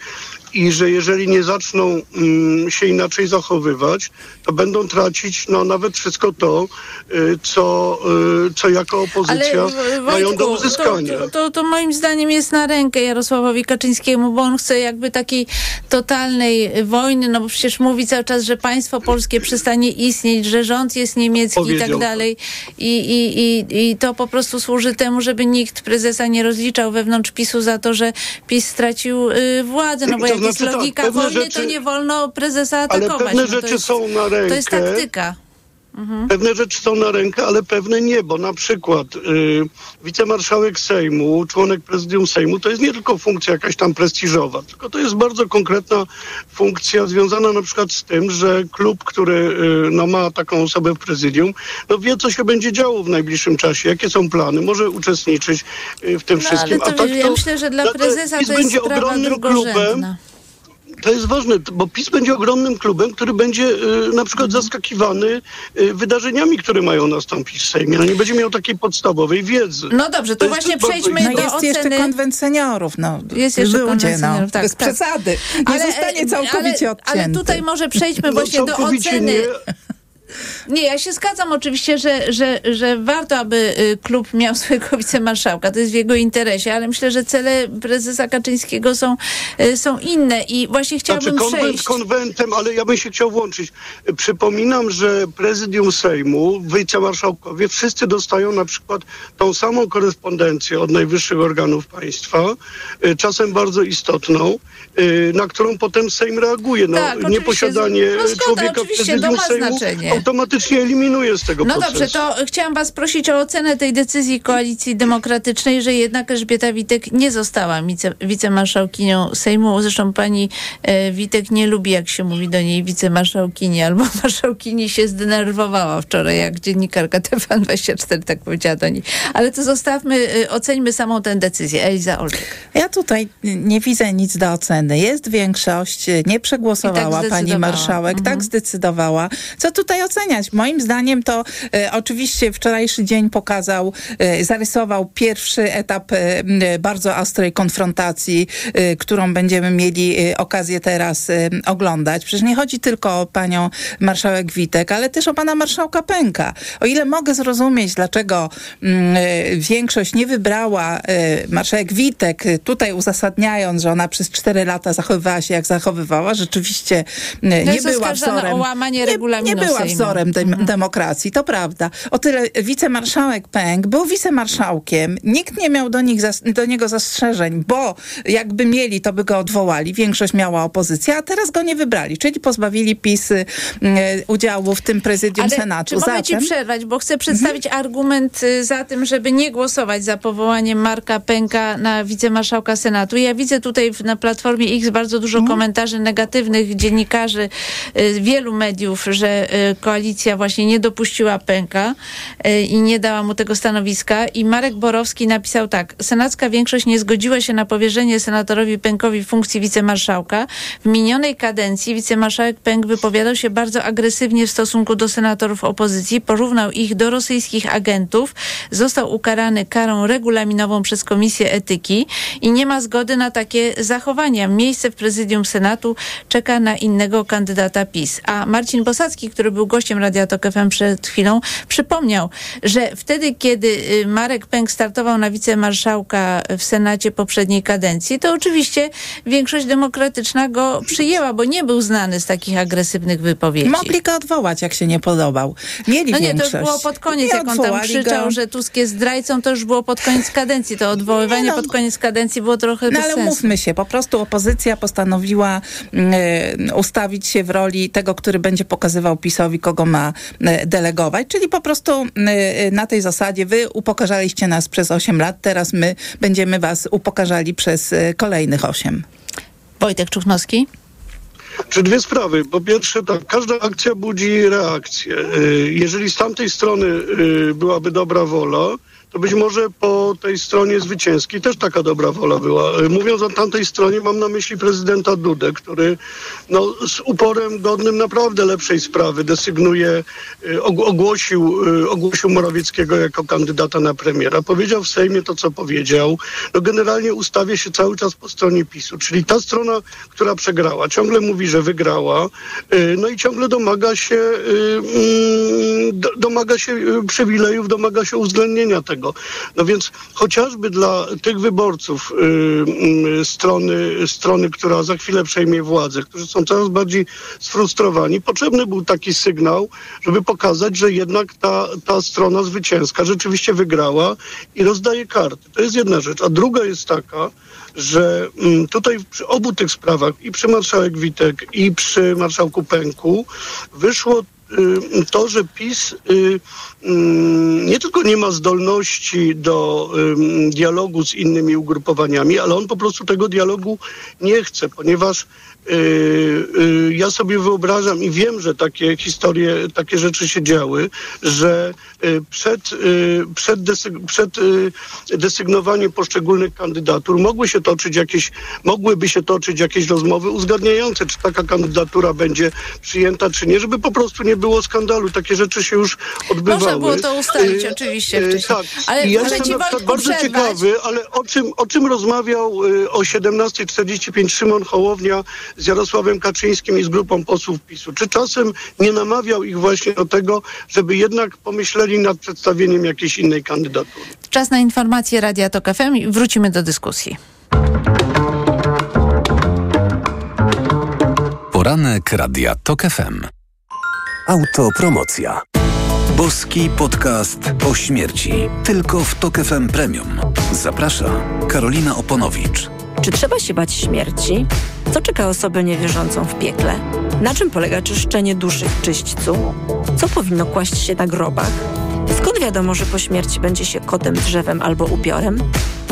i że jeżeli nie zaczną mm, się inaczej zachowywać, to będą tracić no, nawet wszystko to, y, co, y, co jako opozycja w- mają do Wojtku, uzyskania. To, to, to, moim zdaniem jest na rękę Jarosławowi Kaczyńskiemu, bo on chce jakby takiej totalnej wojny, no bo przecież mówi cały czas, że państwo polskie przestanie istnieć, że rząd jest niemiecki i tak dalej. I, i, i, I to po prostu służy temu, żeby nikt prezesa nie rozliczał wewnątrz PiSu za to, że PiS stracił y, władzę, no bo To jak jest znaczy tak, logika pewne wojny, rzeczy- to nie wolno prezesa Ale atakować. pewne no rzeczy jest, są na rękę. To jest taktyka. Mhm. Pewne rzeczy są na rękę, ale pewne nie, bo na przykład y, wicemarszałek Sejmu, członek prezydium Sejmu, to jest nie tylko funkcja jakaś tam prestiżowa, tylko to jest bardzo konkretna funkcja związana na przykład z tym, że klub, który y, no, ma taką osobę w prezydium, no wie, co się będzie działo w najbliższym czasie, jakie są plany, może uczestniczyć y, w tym No, wszystkim. ale to, A tak ja to, myślę, że dla prezesa to jest będzie sprawa ogromnym klubem. To jest ważne, bo PiS będzie ogromnym klubem, który będzie y, na przykład zaskakiwany y, wydarzeniami, które mają nastąpić w Sejmie. No nie będzie miał takiej podstawowej wiedzy. No dobrze, to, jest właśnie przejdźmy istotne. do jest oceny. jeszcze konwent seniorów, no. Jest jeszcze Ludzie, konwent no. seniorów, tak, Bez tak. przesady. Nie zostanie całkowicie ale, odcięty. ale tutaj może przejdźmy No, właśnie do oceny. nie. Nie, ja się zgadzam oczywiście, że, że, że warto, aby y, klub miał swojego wicemarszałka. To jest w jego interesie, ale myślę, że cele prezesa Kaczyńskiego są, y, są inne i właśnie Znaczy chciałabym konwent przejść. konwentem, ale ja bym się chciał włączyć. Przypominam, że prezydium Sejmu, wicemarszałkowie, wszyscy dostają na przykład tą samą korespondencję od najwyższych organów państwa, y, czasem bardzo istotną, na którą potem Sejm reaguje. No, Tak, nieposiadanie No zgoda, człowieka w prezydium Sejmu znaczenie. Automatycznie eliminuje z tego No procesu. dobrze, to chciałam was prosić o ocenę tej decyzji Koalicji Demokratycznej, że jednak Elżbieta Witek nie została wice, wicemarszałkinią Sejmu. Zresztą pani e, Witek nie lubi, jak się mówi do niej wicemarszałkini albo marszałkini się zdenerwowała wczoraj, jak dziennikarka TVN24 tak powiedziała do niej. Ale to zostawmy, e, oceńmy samą tę decyzję. Eliza Olczyk. Ja tutaj nie widzę nic do oceny. Jest większość, nie przegłosowała tak pani marszałek, Mhm. tak zdecydowała. Co tutaj oceniać. Moim zdaniem to e, oczywiście wczorajszy dzień pokazał, e, zarysował pierwszy etap e, bardzo ostrej konfrontacji, e, którą będziemy mieli e, okazję teraz e, oglądać. Przecież nie chodzi tylko o panią marszałek Witek, ale też o pana marszałka Pęka. O ile mogę zrozumieć, dlaczego większość nie wybrała marszałek Witek, tutaj uzasadniając, że ona przez cztery lata zachowywała się jak zachowywała, rzeczywiście nie była wzorem. o łamanie nie, regulaminu nie była Wzorem dem- demokracji, to prawda. O tyle wicemarszałek Pęk był wicemarszałkiem, nikt nie miał do, nich do niego zastrzeżeń, bo jakby mieli, to by go odwołali. Większość miała opozycja, a teraz go nie wybrali, czyli pozbawili PiS y, udziału w tym prezydium Ale Senatu. Czy mogę Zatem, ci przerwać, bo chcę przedstawić Mhm. argument y, za tym, żeby nie głosować za powołaniem Marka Pęka na wicemarszałka Senatu. Ja widzę tutaj na Platformie X bardzo dużo Mhm. komentarzy negatywnych dziennikarzy y, wielu mediów, że y, koalicja właśnie nie dopuściła Pęka y, i nie dała mu tego stanowiska. I Marek Borowski napisał tak. Senacka większość nie zgodziła się na powierzenie senatorowi Pękowi funkcji wicemarszałka. W minionej kadencji wicemarszałek Pęk wypowiadał się bardzo agresywnie w stosunku do senatorów opozycji, porównał ich do rosyjskich agentów, został ukarany karą regulaminową przez Komisję Etyki i nie ma zgody na takie zachowania. Miejsce w prezydium Senatu czeka na innego kandydata PiS. A Marcin Bosacki, który był gościem Radia Tok FM przed chwilą, przypomniał, że wtedy, kiedy y, Marek Pęk startował na wicemarszałka w Senacie poprzedniej kadencji, to oczywiście większość demokratyczna go przyjęła, bo nie był znany z takich agresywnych wypowiedzi. mogli go odwołać, jak się nie podobał. Mieli No nie, to większość. już było pod koniec, Nie jak on tam krzyczał, go. że Tusk jest zdrajcą, to już było pod koniec kadencji. To odwoływanie Nie no. pod koniec kadencji było trochę No bez ale sensu. umówmy się, po prostu opozycja postanowiła mm, ustawić się w roli tego, który będzie pokazywał PiSowi, kogo ma mm, delegować, czyli po prostu mm, na tej zasadzie wy upokarzaliście nas przez 8 lat, teraz my będziemy was upokarzali przez y, kolejnych 8. Wojtek Czuchnowski. Czy dwie sprawy. Po pierwsze, tak, każda akcja budzi reakcję. Jeżeli z tamtej strony byłaby dobra wola, to być może po tej stronie zwycięskiej też taka dobra wola była. Y, Mówiąc o tamtej stronie, mam na myśli prezydenta Dudę, który no, z uporem godnym naprawdę lepszej sprawy desygnuje, og- ogłosił, y, ogłosił Morawieckiego jako kandydata na premiera. Powiedział w Sejmie to, co powiedział. No, generalnie ustawia się cały czas po stronie PiSu, czyli ta strona, która przegrała, ciągle mówi, że wygrała, no i ciągle domaga się, mm, do- domaga się przywilejów, domaga się uwzględnienia tego. No więc chociażby dla tych wyborców y, mm, strony, strony, która za chwilę przejmie władzę, którzy są coraz bardziej sfrustrowani, potrzebny był taki sygnał, żeby pokazać, że jednak ta, ta strona zwycięska rzeczywiście wygrała i rozdaje karty. To jest jedna rzecz. A druga jest taka, że mm, tutaj przy obu tych sprawach, i przy marszałek Witek, i przy marszałku Pęku, wyszło y, to, że PiS y, mm, nie tylko nie ma zdolności do dialogu z innymi ugrupowaniami, ale on po prostu tego dialogu nie chce, ponieważ y, y, ja sobie wyobrażam i wiem, że takie historie, takie rzeczy się działy, że y, przed, y, przed, desy, przed y, desygnowaniem poszczególnych kandydatur mogły się toczyć jakieś, mogłyby się toczyć jakieś rozmowy uzgadniające, czy taka kandydatura będzie przyjęta, czy nie, żeby po prostu nie było skandalu. Takie rzeczy się już odbywały. Można było to ustalić Y, oczywiście y, wcześniej. Tak. Ale ja jestem na przykład bardzo przerwać. ciekawy, ale o czym, o czym rozmawiał y, o 17.45 Szymon Hołownia z Jarosławem Kaczyńskim i z grupą posłów PiSu? Czy czasem nie namawiał ich właśnie do tego, żeby jednak pomyśleli nad przedstawieniem jakiejś innej kandydatury? Czas na informacje Radia Tok FM i wrócimy do dyskusji. Poranek Radia TOK FM. Autopromocja. Boski podcast o śmierci. Tylko w TOK FM Premium. Zaprasza Karolina Oponowicz. Czy trzeba się bać śmierci? Co czeka osobę niewierzącą w piekle? Na czym polega czyszczenie duszy w czyśćcu? Co powinno kłaść się na grobach? Skąd wiadomo, że po śmierci będzie się kotem, drzewem albo upiorem?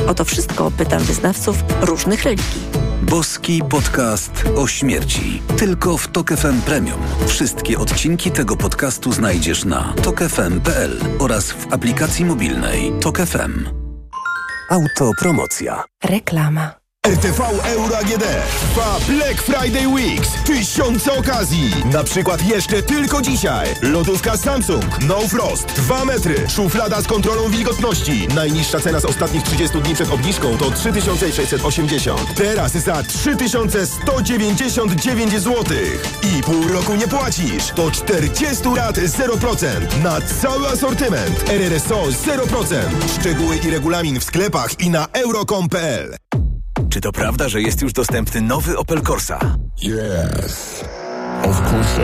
O to wszystko pytam wyznawców różnych religii. Boski podcast o śmierci. Tylko w TOK FM Premium. Wszystkie odcinki tego podcastu znajdziesz na tokefm.pl oraz w aplikacji mobilnej TOK FM. Autopromocja. Reklama. RTV Euro AGD trwa Black Friday Weeks. Tysiące okazji. Na przykład jeszcze tylko dzisiaj. Lodówka Samsung No Frost 2 metry. Szuflada z kontrolą wilgotności. Najniższa cena z ostatnich 30 dni przed obniżką to 3680. Teraz za 3199 zł. I pół roku nie płacisz. To 40 lat 0%. Na cały asortyment. RRSO 0%. Szczegóły i regulamin w sklepach i na euro.com.pl Czy to prawda, że jest już dostępny nowy Opel Corsa? Yes. Of course.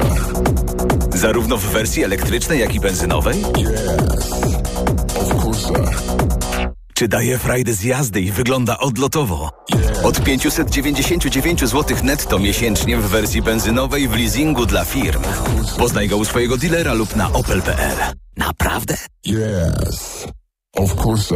Zarówno w wersji elektrycznej, jak i benzynowej? Yes. Of course. Czy daje frajdę z jazdy i wygląda odlotowo? Od 599 zł netto miesięcznie w wersji benzynowej w leasingu dla firm. Poznaj go u swojego dealera lub na opel.pl. Naprawdę? Yes. Of course.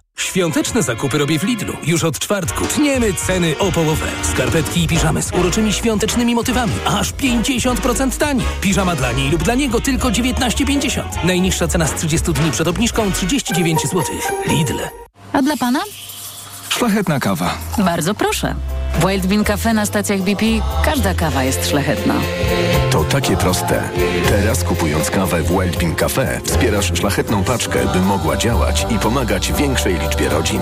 Świąteczne zakupy robię w Lidlu. Już od czwartku tniemy ceny o połowę. Skarpetki i piżamy z uroczymi świątecznymi motywami. Aż 50% taniej. Piżama dla niej lub dla niego tylko 19,50. Najniższa cena z 30 dni przed obniżką 39 zł. Lidl. A dla pana? Szlachetna kawa. Bardzo proszę. W Wild Bean Cafe na stacjach BP każda kawa jest szlachetna. To takie proste. Teraz kupując kawę w Wild Bean Cafe wspierasz szlachetną paczkę, by mogła działać i pomagać większej liczbie rodzin.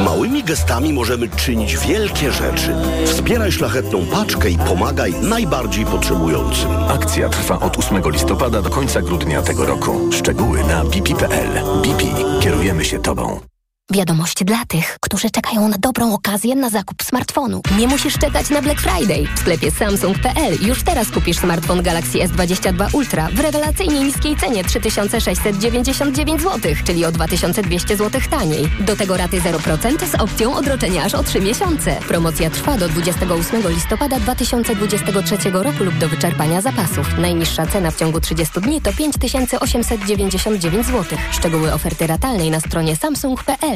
Małymi gestami możemy czynić wielkie rzeczy. Wspieraj szlachetną paczkę i pomagaj najbardziej potrzebującym. Akcja trwa od 8 listopada do końca grudnia tego roku. Szczegóły na bp.pl. BP. Kierujemy się Tobą. Wiadomość dla tych, którzy czekają na dobrą okazję na zakup smartfonu. Nie musisz czekać na Black Friday. W sklepie Samsung.pl już teraz kupisz smartfon Galaxy S22 Ultra w rewelacyjnie niskiej cenie 3699 zł, czyli o 2200 zł taniej. Do tego raty 0% z opcją odroczenia aż o 3 miesiące. Promocja trwa do 28 listopada 2023 roku lub do wyczerpania zapasów. Najniższa cena w ciągu 30 dni to 5899 zł. Szczegóły oferty ratalnej na stronie samsung.pl.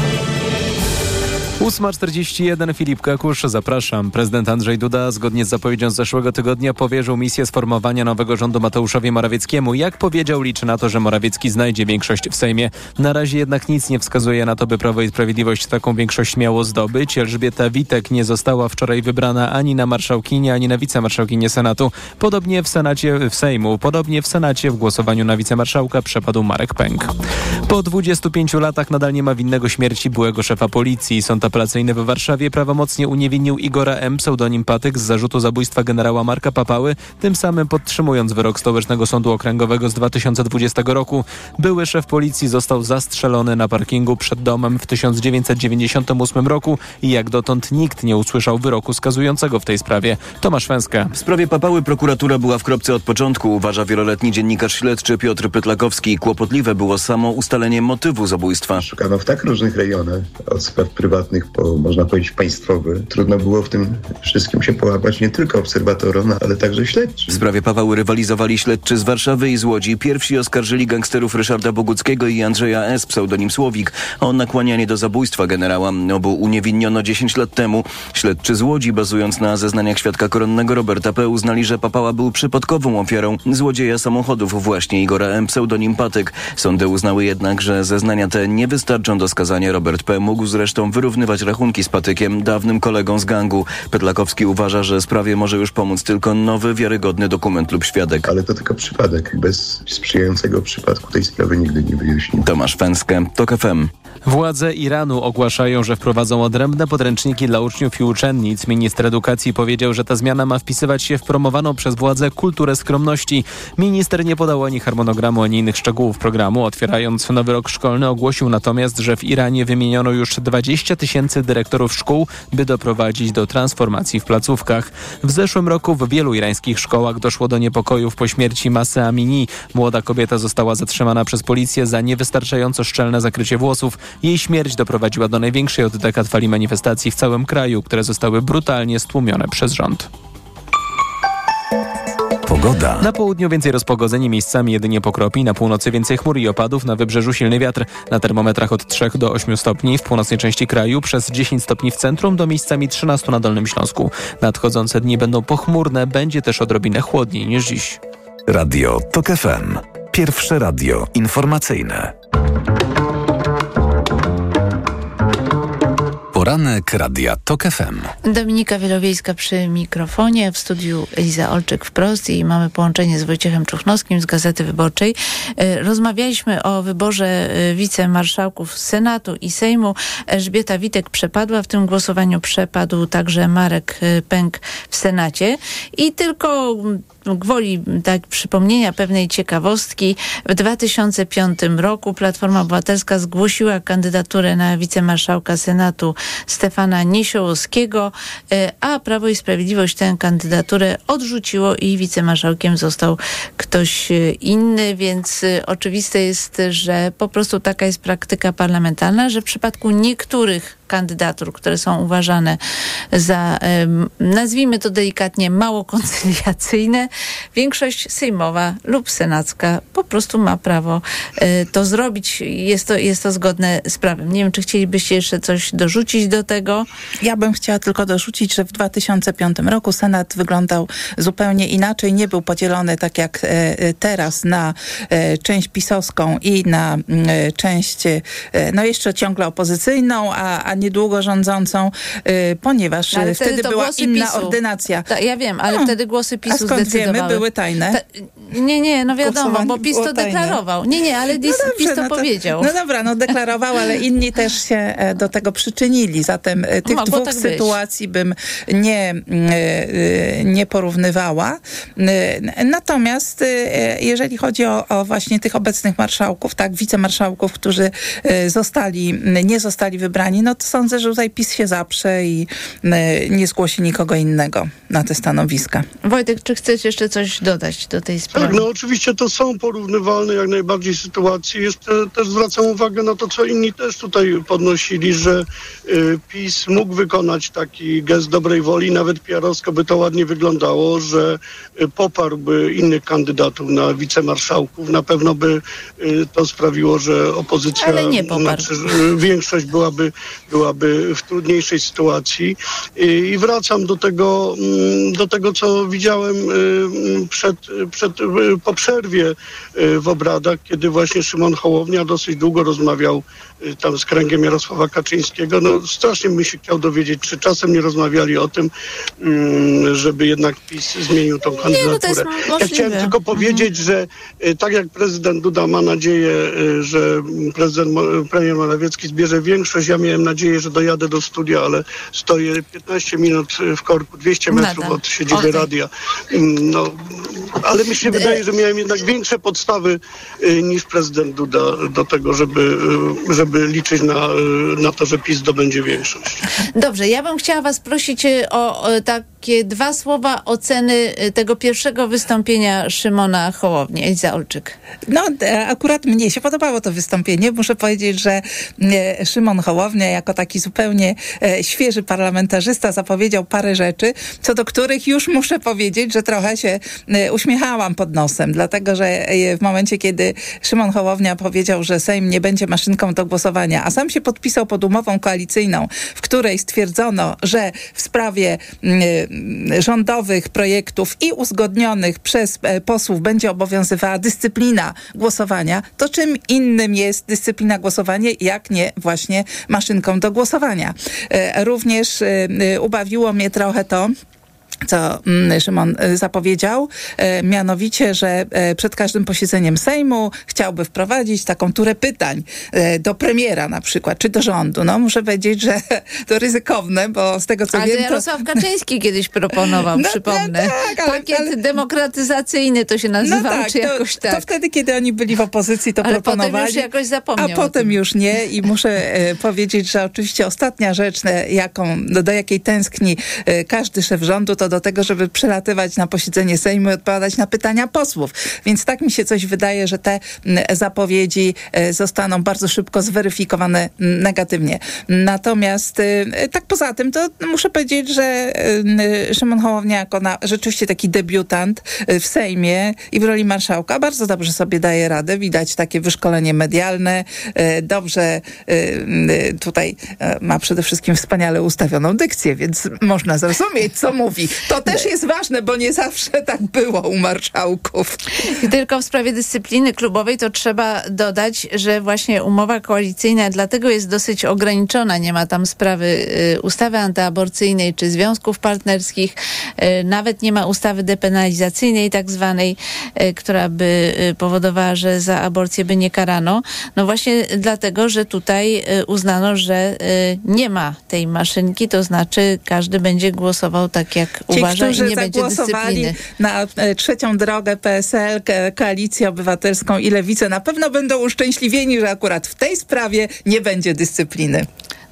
8.41 Filip Kakusz, zapraszam. Prezydent Andrzej Duda zgodnie z zapowiedzią z zeszłego tygodnia powierzył misję sformowania nowego rządu Mateuszowi Morawieckiemu. Jak powiedział, liczy na to, że Morawiecki znajdzie większość w Sejmie. Na razie jednak nic nie wskazuje na to, by Prawo i Sprawiedliwość taką większość miało zdobyć. Elżbieta Witek nie została wczoraj wybrana ani na marszałkinię, ani na wicemarszałkinię Senatu. Podobnie w Senacie, w Sejmu, podobnie w Senacie w głosowaniu na wicemarszałka przepadł Marek Pęk. Po 25 latach nadal nie ma winnego śmierci byłego szefa policji. Sąd apelacyjny w Warszawie prawomocnie uniewinnił Igora M., pseudonim Patyk, z zarzutu zabójstwa generała Marka Papały, tym samym podtrzymując wyrok Stołecznego Sądu Okręgowego z 2020 roku. Były szef policji został zastrzelony na parkingu przed domem w 1998 roku i jak dotąd nikt nie usłyszał wyroku skazującego w tej sprawie. Tomasz Węska. W sprawie Papały prokuratura była w kropce od początku, uważa wieloletni dziennikarz śledczy Piotr Pytlakowski. Kłopotliwe było samo ustalenie motywu zabójstwa. Szukano w tak różnych rejonach, od spraw prywatnych po, można powiedzieć, państwowe. Trudno było w tym wszystkim się połapać nie tylko obserwatorom, ale także śledczym. W sprawie Paweły rywalizowali śledczy z Warszawy i z Łodzi. Pierwsi oskarżyli gangsterów Ryszarda Boguckiego i Andrzeja S., pseudonim Słowik, o nakłanianie do zabójstwa generała. Obu uniewinniono 10 lat temu. Śledczy z Łodzi, bazując na zeznaniach świadka koronnego Roberta P., uznali, że Papała był przypadkową ofiarą złodzieja samochodów właśnie Igora M., pseudonim Patek. Sądy uznały jednak, że zeznania te nie wystarczą do skazania. Robert P. mógł zresztą wyrównywać rozwiązywać rachunki z Patykiem, dawnym kolegą z gangu. Pedlakowski uważa, że sprawie może już pomóc tylko nowy, wiarygodny dokument lub świadek. Ale to tylko przypadek. Bez sprzyjającego przypadku tej sprawy nigdy nie wyjaśni. Tomasz Fęskę, TOK FM. Władze Iranu ogłaszają, że wprowadzą odrębne podręczniki dla uczniów i uczennic. Minister edukacji powiedział, że ta zmiana ma wpisywać się w promowaną przez władze kulturę skromności. Minister nie podał ani harmonogramu, ani innych szczegółów programu. Otwierając nowy rok szkolny ogłosił natomiast, że w Iranie wymieniono już 20 tysięcy dyrektorów szkół, by doprowadzić do transformacji w placówkach. W zeszłym roku w wielu irańskich szkołach doszło do niepokojów po śmierci Masy Amini. Młoda kobieta została zatrzymana przez policję za niewystarczająco szczelne zakrycie włosów. Jej śmierć doprowadziła do największej od dekad fali manifestacji w całym kraju, które zostały brutalnie stłumione przez rząd. Pogoda. Na południu więcej rozpogodzeni, miejscami jedynie pokropi, na północy więcej chmur i opadów, na wybrzeżu silny wiatr. Na termometrach od 3 do 8 stopni w północnej części kraju, przez 10 stopni w centrum do miejscami 13 na Dolnym Śląsku. Nadchodzące dni będą pochmurne, będzie też odrobinę chłodniej niż dziś. Radio TOK FM. Pierwsze radio informacyjne. Poranek Radia TOK FM. Dominika Wielowiejska przy mikrofonie, w studiu Eliza Olczyk wprost i mamy połączenie z Wojciechem Czuchnowskim z Gazety Wyborczej. E, rozmawialiśmy o wyborze e, wicemarszałków Senatu i Sejmu. Elżbieta Witek przepadła, w tym głosowaniu przepadł także Marek e, Pęk w Senacie i tylko gwoli tak przypomnienia pewnej ciekawostki, w 2005 roku Platforma Obywatelska zgłosiła kandydaturę na wicemarszałka Senatu Stefana Niesiołowskiego, a Prawo i Sprawiedliwość tę kandydaturę odrzuciło i wicemarszałkiem został ktoś inny, więc oczywiste jest, że po prostu taka jest praktyka parlamentarna, że w przypadku niektórych kandydatur, które są uważane za, nazwijmy to delikatnie, mało koncyliacyjne, większość sejmowa lub senacka po prostu ma prawo e, to zrobić. Jest to, jest to zgodne z prawem. Nie wiem, czy chcielibyście jeszcze coś dorzucić do tego? Ja bym chciała tylko dorzucić, że w 2005 roku Senat wyglądał zupełnie inaczej. Nie był podzielony tak jak e, teraz na e, część pisowską i na część no jeszcze ciągle opozycyjną, a, a niedługo rządzącą, ponieważ no, wtedy, wtedy była inna PiSu. ordynacja. Ta, ja wiem, ale No. wtedy głosy A PiSu skąd wiemy? zdecydowały. Były tajne? Ta, nie, nie, no wiadomo, Głosowanie bo PiS to deklarował. Nie, nie, ale PiS, dobrze, PiS to no powiedział. No dobra, no deklarował, ale inni też się e, do tego przyczynili. Zatem e, tych Mogło dwóch tak być. sytuacji bym nie, e, nie porównywała. Natomiast jeżeli chodzi o, o właśnie tych obecnych marszałków, tak, wicemarszałków, którzy zostali, nie zostali wybrani, no to sądzę, że tutaj PiS się zaprze i e, nie zgłosi nikogo innego na te stanowiska. Wojtek, czy chcesz jeszcze coś dodać do tej Tak, sprawy? no oczywiście to są porównywalne jak najbardziej sytuacje. Jeszcze też zwracam uwagę na to, co inni też tutaj podnosili, że y, PiS mógł wykonać taki gest dobrej woli, nawet PR-owsko by to ładnie wyglądało, że y, poparłby innych kandydatów na wicemarszałków. Na pewno by y, to sprawiło, że opozycja, Ale nie poparł. znaczy, większość byłaby, byłaby w trudniejszej sytuacji. I, wracam do tego, mm, do tego, co widziałem y, mm, przed, przed, y, po przerwie y, w obradach, kiedy właśnie Szymon Hołownia dosyć długo rozmawiał tam z kręgiem Jarosława Kaczyńskiego. No strasznie bym się chciał dowiedzieć, czy czasem nie rozmawiali o tym, mm, żeby jednak PiS zmienił tą no kandydaturę. ja chciałem tylko powiedzieć, że tak jak prezydent Duda ma nadzieję, że prezydent, premier Morawiecki zbierze większość, ja miałem nadzieję, że dojadę do studia, ale stoję 15 minut y, w korku, 200 metrów Nada. od siedziby Okej. radia. Mm, No, ale mi się wydaje, że miałem jednak większe podstawy y, niż prezydent Duda do tego, żeby, y, żeby liczyć na, y, na to, że PiS zdobędzie większość. Dobrze, ja bym chciała was prosić y, o, o takie dwa słowa oceny y, tego pierwszego wystąpienia Szymona Hołowni. Eliza Olczyk. No, akurat mnie się podobało to wystąpienie. Muszę powiedzieć, że e, Szymon Hołownia jako taki zupełnie e, świeży parlamentarzysta zapowiedział parę rzeczy, co do których już muszę powiedzieć, że trochę się e, uśmiechałam pod nosem, dlatego że w momencie, kiedy Szymon Hołownia powiedział, że Sejm nie będzie maszynką do głosowania, a sam się podpisał pod umową koalicyjną, w której stwierdzono, że w sprawie rządowych projektów i uzgodnionych przez e, posłów będzie obowiązywała dyscyplina głosowania, to czym innym jest dyscyplina głosowania, jak nie właśnie maszynką do głosowania. E, również e, ubawiło mnie trochę to, co mm, Szymon y, zapowiedział, e, mianowicie, że e, przed każdym posiedzeniem Sejmu chciałby wprowadzić taką turę pytań do premiera na przykład, czy do rządu. No muszę powiedzieć, że to ryzykowne, bo z tego co ale wiem... to Jarosław Kaczyński kiedyś proponował, No, przypomnę. tak, ale- Pakiet ale- demokratyzacyjny to się nazywał, No tak, czy jakoś tak. to wtedy, kiedy oni byli w opozycji, to Ale potem proponowali. już jakoś zapomniał A potem już nie i muszę powiedzieć, że oczywiście ostatnia rzecz, jaką, do, do jakiej tęskni każdy szef rządu, to do tego, żeby przelatywać na posiedzenie Sejmu i odpowiadać na pytania posłów. Więc tak mi się coś wydaje, że te zapowiedzi e, zostaną bardzo szybko zweryfikowane negatywnie. Natomiast e, tak poza tym, to muszę powiedzieć, że e, Szymon Hołownia jako na, rzeczywiście taki debiutant w Sejmie i w roli marszałka bardzo dobrze sobie daje radę. Widać takie wyszkolenie medialne. Dobrze tutaj e, ma przede wszystkim wspaniale ustawioną dykcję, więc można zrozumieć, co mówi. To też jest ważne, bo nie zawsze tak było u marszałków. Tylko w sprawie dyscypliny klubowej to trzeba dodać, że właśnie umowa koalicyjna dlatego jest dosyć ograniczona. Nie ma tam sprawy y, ustawy antyaborcyjnej czy związków partnerskich. Y, nawet nie ma ustawy depenalizacyjnej tak zwanej, y, która by powodowała, że za aborcję by nie karano. No właśnie dlatego, że tutaj uznano, że nie ma tej maszynki, to znaczy każdy będzie głosował tak jak Ci, uważa którzy nie zagłosowali na e, trzecią drogę PSL, Ko- Koalicję Obywatelską i Lewicę, na pewno będą uszczęśliwieni, że akurat w tej sprawie nie będzie dyscypliny.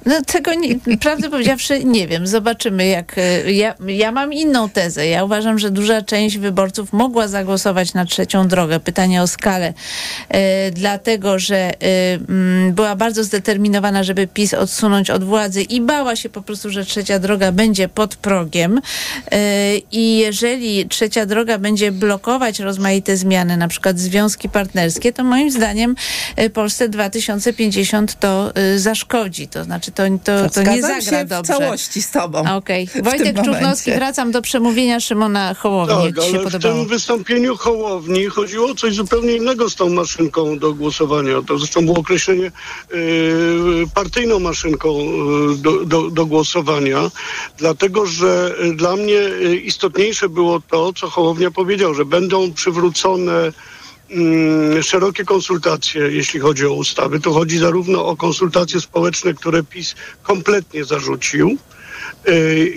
No tego, nie, prawdę powiedziawszy, nie wiem. Zobaczymy, jak... e, Ja, ja mam inną tezę. Ja uważam, że duża część wyborców mogła zagłosować na trzecią drogę. Pytanie o skalę. E, dlatego, że e, mm, była bardzo zdeterminowana, żeby PiS odsunąć od władzy i bała się po prostu, że trzecia droga będzie pod progiem. E, I jeżeli trzecia droga będzie blokować rozmaite zmiany, na przykład związki partnerskie, to moim zdaniem e, Polsce 2050 to e, zaszkodzi. To znaczy to, to, to nie zagra się dobrze. w całości z tobą. Okej. tym Wojtek Czubnowski, wracam do przemówienia Szymona Hołowni. Tak, jak ci się ale w tym wystąpieniu Hołowni chodziło o coś zupełnie innego z tą maszynką do głosowania. To zresztą było określenie y, partyjną maszynką y, do, do, do głosowania, dlatego że y, dla mnie y, istotniejsze było to, co Hołownia powiedział, że będą przywrócone szerokie konsultacje, jeśli chodzi o ustawy. Tu chodzi zarówno o konsultacje społeczne, które PiS kompletnie zarzucił,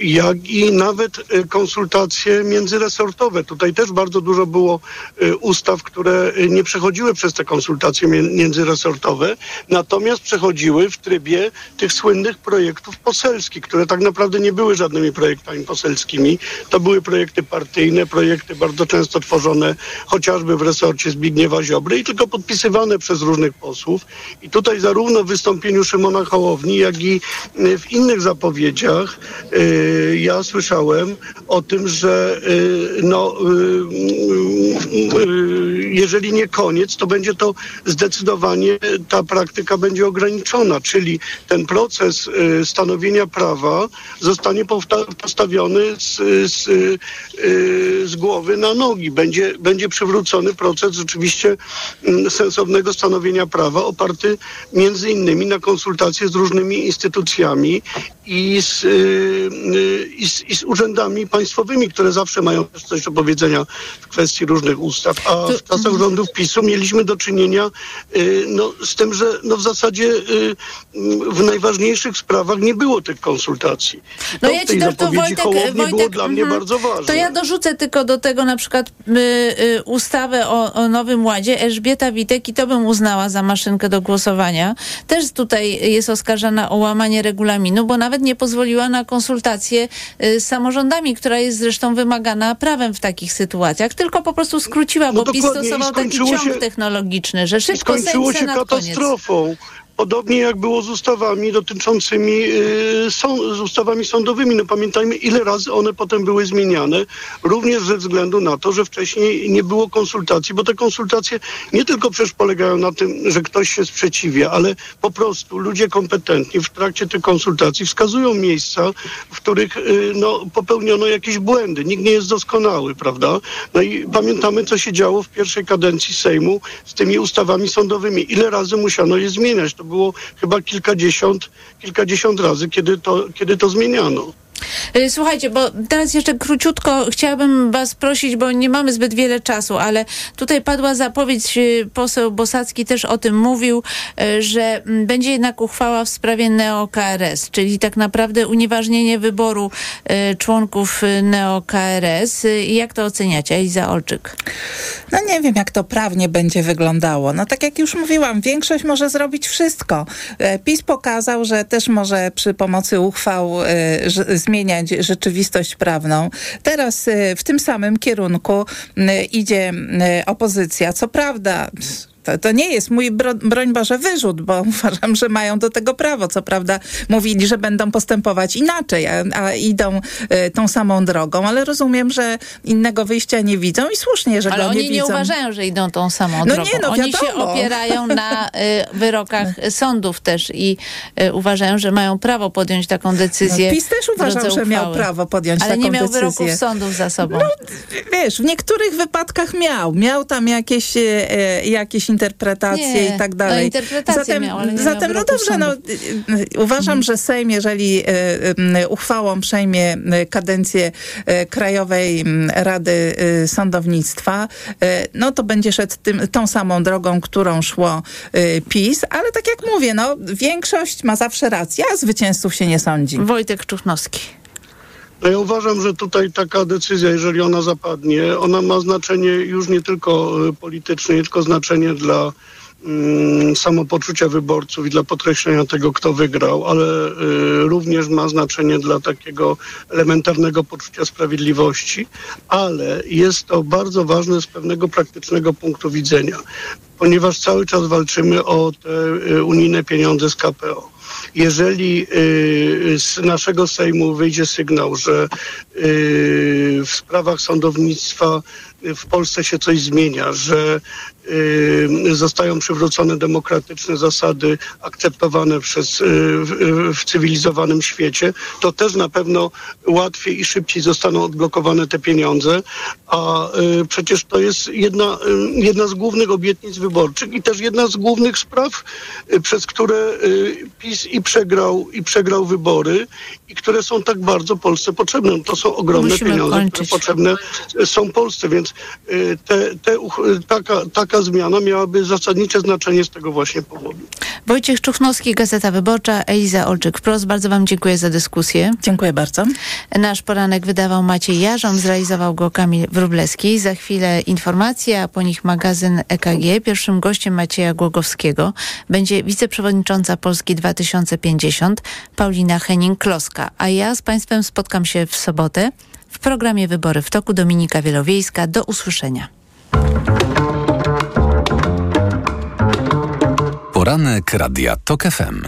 jak i nawet y, konsultacje międzyresortowe. Tutaj też bardzo dużo było y, ustaw, które y, nie przechodziły przez te konsultacje mię- międzyresortowe, natomiast przechodziły w trybie tych słynnych projektów poselskich, które tak naprawdę nie były żadnymi projektami poselskimi. To były projekty partyjne, projekty bardzo często tworzone chociażby w resorcie Zbigniewa Ziobry i tylko podpisywane przez różnych posłów. I tutaj zarówno w wystąpieniu Szymona Hołowni, jak i y, w innych zapowiedziach y, ja słyszałem o tym, że y, no, y, y, jeżeli nie koniec, to będzie to zdecydowanie ta praktyka będzie ograniczona, czyli ten proces y, stanowienia prawa zostanie postawiony z, z, y, z głowy na nogi. Będzie, będzie przywrócony proces rzeczywiście mm, sensownego stanowienia prawa oparty między innymi na konsultacje z różnymi instytucjami i z, y, y, i z, i z urzędami państwowymi, które zawsze mają coś do powiedzenia w kwestii różnych ustaw. A w czasach rządów PiSu mieliśmy do czynienia y, no, z tym, że no, w zasadzie w najważniejszych sprawach nie było tych konsultacji. No to ja ci tej to, Wojtek, Hołowni było Wojtek dla mnie mhm. bardzo ważne. To ja dorzucę tylko do tego na przykład y, y, ustawę o, o Nowym Ładzie. Elżbieta Witek i to bym uznała za maszynkę do głosowania. Też tutaj jest oskarżana o łamanie regulaminu, bo nawet nie pozwoliła na konsultacje y, z samorządami, która jest zresztą wymagana prawem w takich sytuacjach, tylko po prostu skróciła, No bo PiS stosował taki ciąg się- technologiczny, że szybko skończyło Sejm, się Senat, koniec. Podobnie jak było z ustawami dotyczącymi, y, są, z ustawami sądowymi. No pamiętajmy, ile razy one potem były zmieniane, również ze względu na to, że wcześniej nie było konsultacji, bo te konsultacje nie tylko przecież polegają na tym, że ktoś się sprzeciwia, ale po prostu ludzie kompetentni w trakcie tych konsultacji wskazują miejsca, w których y, no, popełniono jakieś błędy. Nikt nie jest doskonały, prawda? No i pamiętamy, co się działo w pierwszej kadencji Sejmu z tymi ustawami sądowymi. Ile razy musiano je zmieniać? To było chyba kilkadziesiąt, kilkadziesiąt razy, kiedy to, kiedy to zmieniano. Y, słuchajcie, bo teraz jeszcze króciutko chciałabym was prosić, bo nie mamy zbyt wiele czasu, ale tutaj padła zapowiedź, y, poseł Bosacki też o tym mówił, y, że mm, będzie jednak uchwała w sprawie NeoKRS, czyli tak naprawdę unieważnienie wyboru członków NeoKRS. Jak to oceniacie, Eliza Olczyk? No nie wiem, jak to prawnie będzie wyglądało. No tak jak już mówiłam, większość może zrobić wszystko. E, PiS pokazał, że też może przy pomocy uchwał zmienić zmieniać rzeczywistość prawną. Teraz y, w tym samym kierunku y, idzie y, opozycja. Co prawda to, to nie jest mój, bro, broń Boże, wyrzut, bo uważam, że mają do tego prawo. Co prawda mówili, że będą postępować inaczej, a, a idą y, tą samą drogą, ale rozumiem, że innego wyjścia nie widzą i słusznie, że ale go nie widzą. Ale oni nie uważają, że idą tą samą no drogą. Nie, no oni się opierają na y, wyrokach sądów też i y, uważają, że mają prawo podjąć taką decyzję. No, PiS też uważał, że miał prawo podjąć ale taką decyzję. Ale nie miał wyroków sądów za sobą. No, wiesz, w niektórych wypadkach miał. Miał tam jakieś, jakieś interpretacje nie, i tak dalej. No, interpretacje zatem, miał, zatem no dobrze, no, uważam, mhm. że Sejm, jeżeli y, uchwałą przejmie kadencję y, Krajowej Rady y, Sądownictwa, no to będzie szedł tym, tą samą drogą, którą szło PiS, ale tak jak mówię, no większość ma zawsze rację, a zwycięzców się nie sądzi. Wojtek Czuchnowski. No ja uważam, że tutaj taka decyzja, jeżeli ona zapadnie, ona ma znaczenie już nie tylko polityczne, nie tylko znaczenie dla mm, samopoczucia wyborców i dla podkreślenia tego, kto wygrał, ale y, również ma znaczenie dla takiego elementarnego poczucia sprawiedliwości, ale jest to bardzo ważne z pewnego praktycznego punktu widzenia, ponieważ cały czas walczymy o te y, unijne pieniądze z KPO jeżeli y, z naszego Sejmu wyjdzie sygnał, że y, w sprawach sądownictwa w Polsce się coś zmienia, że y, zostają przywrócone demokratyczne zasady akceptowane przez, y, w, cywilizowanym świecie, to też na pewno łatwiej i szybciej zostaną odblokowane te pieniądze, a y, przecież to jest jedna, y, jedna z głównych obietnic wyborczych i też jedna z głównych spraw, y, przez które y, PiS i przegrał, i przegrał wybory i które są tak bardzo Polsce potrzebne. To są ogromne Musimy pieniądze, kończyć. które potrzebne są Polsce, więc te, te, taka, taka zmiana miałaby zasadnicze znaczenie z tego właśnie powodu. Wojciech Czuchnowski, Gazeta Wyborcza, Eliza Olczyk-Wprost. Bardzo Wam dziękuję za dyskusję. Dziękuję bardzo. Nasz poranek wydawał Maciej Jarząb, zrealizował go Kamil Wróblewski. Za chwilę informacje, a po nich magazyn EKG. Pierwszym gościem Macieja Głogowskiego będzie wiceprzewodnicząca Polski 2050 Paulina Henning-Kloska. A ja z Państwem spotkam się w sobotę w programie Wybory w toku Dominika Wielowiejska. Do usłyszenia. Poranek Radia TOK FM.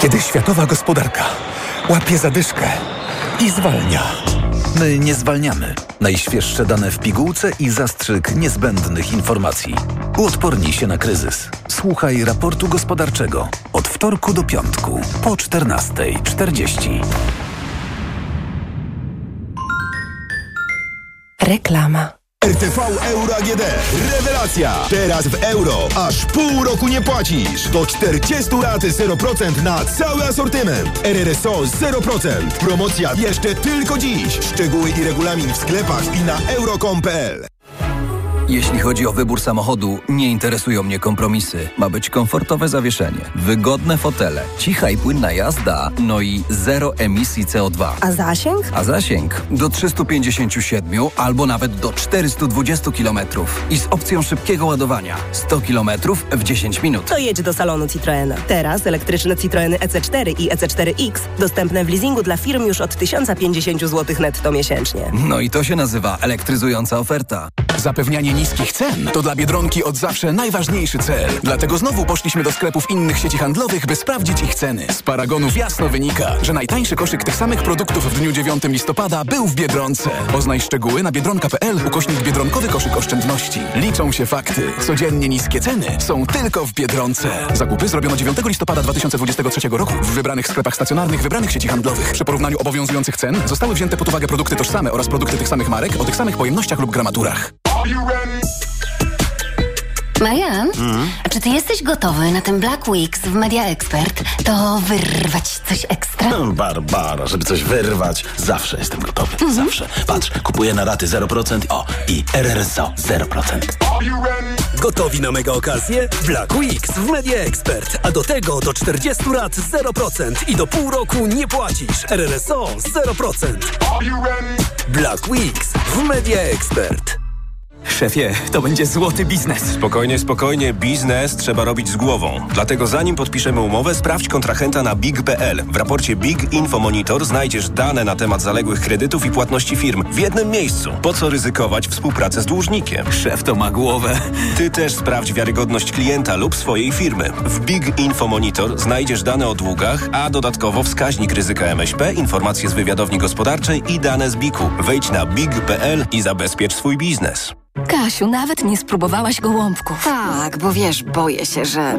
Kiedy światowa gospodarka łapie zadyszkę i zwalnia. My nie zwalniamy. Najświeższe dane w pigułce i zastrzyk niezbędnych informacji. Uodpornij się na kryzys. Słuchaj raportu gospodarczego od wtorku do piątku po 14.40. Reklama. RTV Euro AGD. Rewelacja! Teraz w euro aż pół roku nie płacisz. Do 40 lat 0% na cały asortyment. RRSO 0%. Promocja jeszcze tylko dziś. Szczegóły i regulamin w sklepach i na euro.com.pl. Jeśli chodzi o wybór samochodu, nie interesują mnie kompromisy. Ma być komfortowe zawieszenie, wygodne fotele, cicha i płynna jazda, no i zero emisji CO2. A zasięg? A zasięg do 357 albo nawet do 420 km i z opcją szybkiego ładowania 100 km w 10 minut. To jedź do salonu Citroena. Teraz elektryczne Citroeny EC4 i EC4X dostępne w leasingu dla firm już od 1050 zł netto miesięcznie. No i to się nazywa elektryzująca oferta. Zapewnianie niskich cen to dla Biedronki od zawsze najważniejszy cel. Dlatego znowu poszliśmy do sklepów innych sieci handlowych, by sprawdzić ich ceny. Z paragonów jasno wynika, że najtańszy koszyk tych samych produktów w dniu 9 listopada był w Biedronce. Poznaj szczegóły na biedronka.pl ukośnik Biedronkowy koszyk oszczędności. Liczą się fakty. Codziennie niskie ceny są tylko w Biedronce. Zakupy zrobiono 9 listopada 2023 roku w wybranych sklepach stacjonarnych wybranych sieci handlowych. Przy porównaniu obowiązujących cen zostały wzięte pod uwagę produkty tożsame oraz produkty tych samych marek o tych samych pojemnościach lub gramaturach. Marian, a czy ty jesteś gotowy na ten Black Weeks w Media Expert? To wyrwać coś ekstra? Barbara, żeby coś wyrwać, zawsze jestem gotowy. Zawsze. Patrz, kupuję na raty 0%. O, i RRSO 0%. Gotowi na mega okazję? Black Weeks w Media Expert. A do tego do 40 lat 0% i do pół roku nie płacisz. RRSO 0%. Black Weeks w Media Expert. Szefie, to będzie złoty biznes. Spokojnie, spokojnie, biznes trzeba robić z głową. Dlatego zanim podpiszemy umowę, sprawdź kontrahenta na big.pl. W raporcie Big Info Monitor znajdziesz dane na temat zaległych kredytów i płatności firm w jednym miejscu. Po co ryzykować współpracę z dłużnikiem? Szef to ma głowę. Ty też sprawdź wiarygodność klienta lub swojej firmy. W Big Info Monitor znajdziesz dane o długach, a dodatkowo wskaźnik ryzyka MŚP, informacje z wywiadowni gospodarczej i dane z BIK-u. Wejdź na big.pl i zabezpiecz swój biznes. Kasiu, nawet nie spróbowałaś gołąbków. Tak, bo wiesz, boję się, że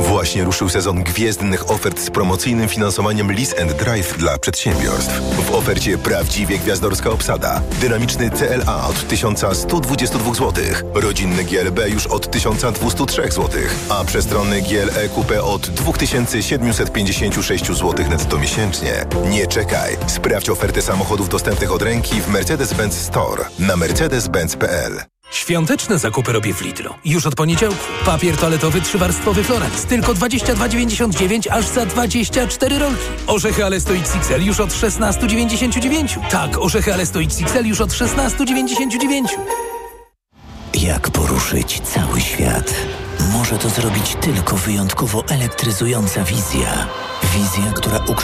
Właśnie ruszył sezon gwiezdnych ofert z promocyjnym finansowaniem Lease and Drive dla przedsiębiorstw. W ofercie prawdziwie gwiazdorska obsada. Dynamiczny CLA od 1122 zł. Rodzinny GLB już od 1203 zł. A przestronny GLE Coupe od 2756 zł netto miesięcznie. Nie czekaj. Sprawdź ofertę samochodów dostępnych od ręki w Mercedes-Benz Store na mercedes-benz.pl. Świąteczne zakupy robię w Lidlu. Już od poniedziałku. Papier toaletowy trzywarstwowy Florence. Tylko 22,99 aż za 24 rolki. Orzechy Alesto XXL już od 16,99. Tak, orzechy Alesto XXL już od 16,99. Jak poruszyć cały świat? Może to zrobić tylko wyjątkowo elektryzująca wizja. Wizja, która ukształtuje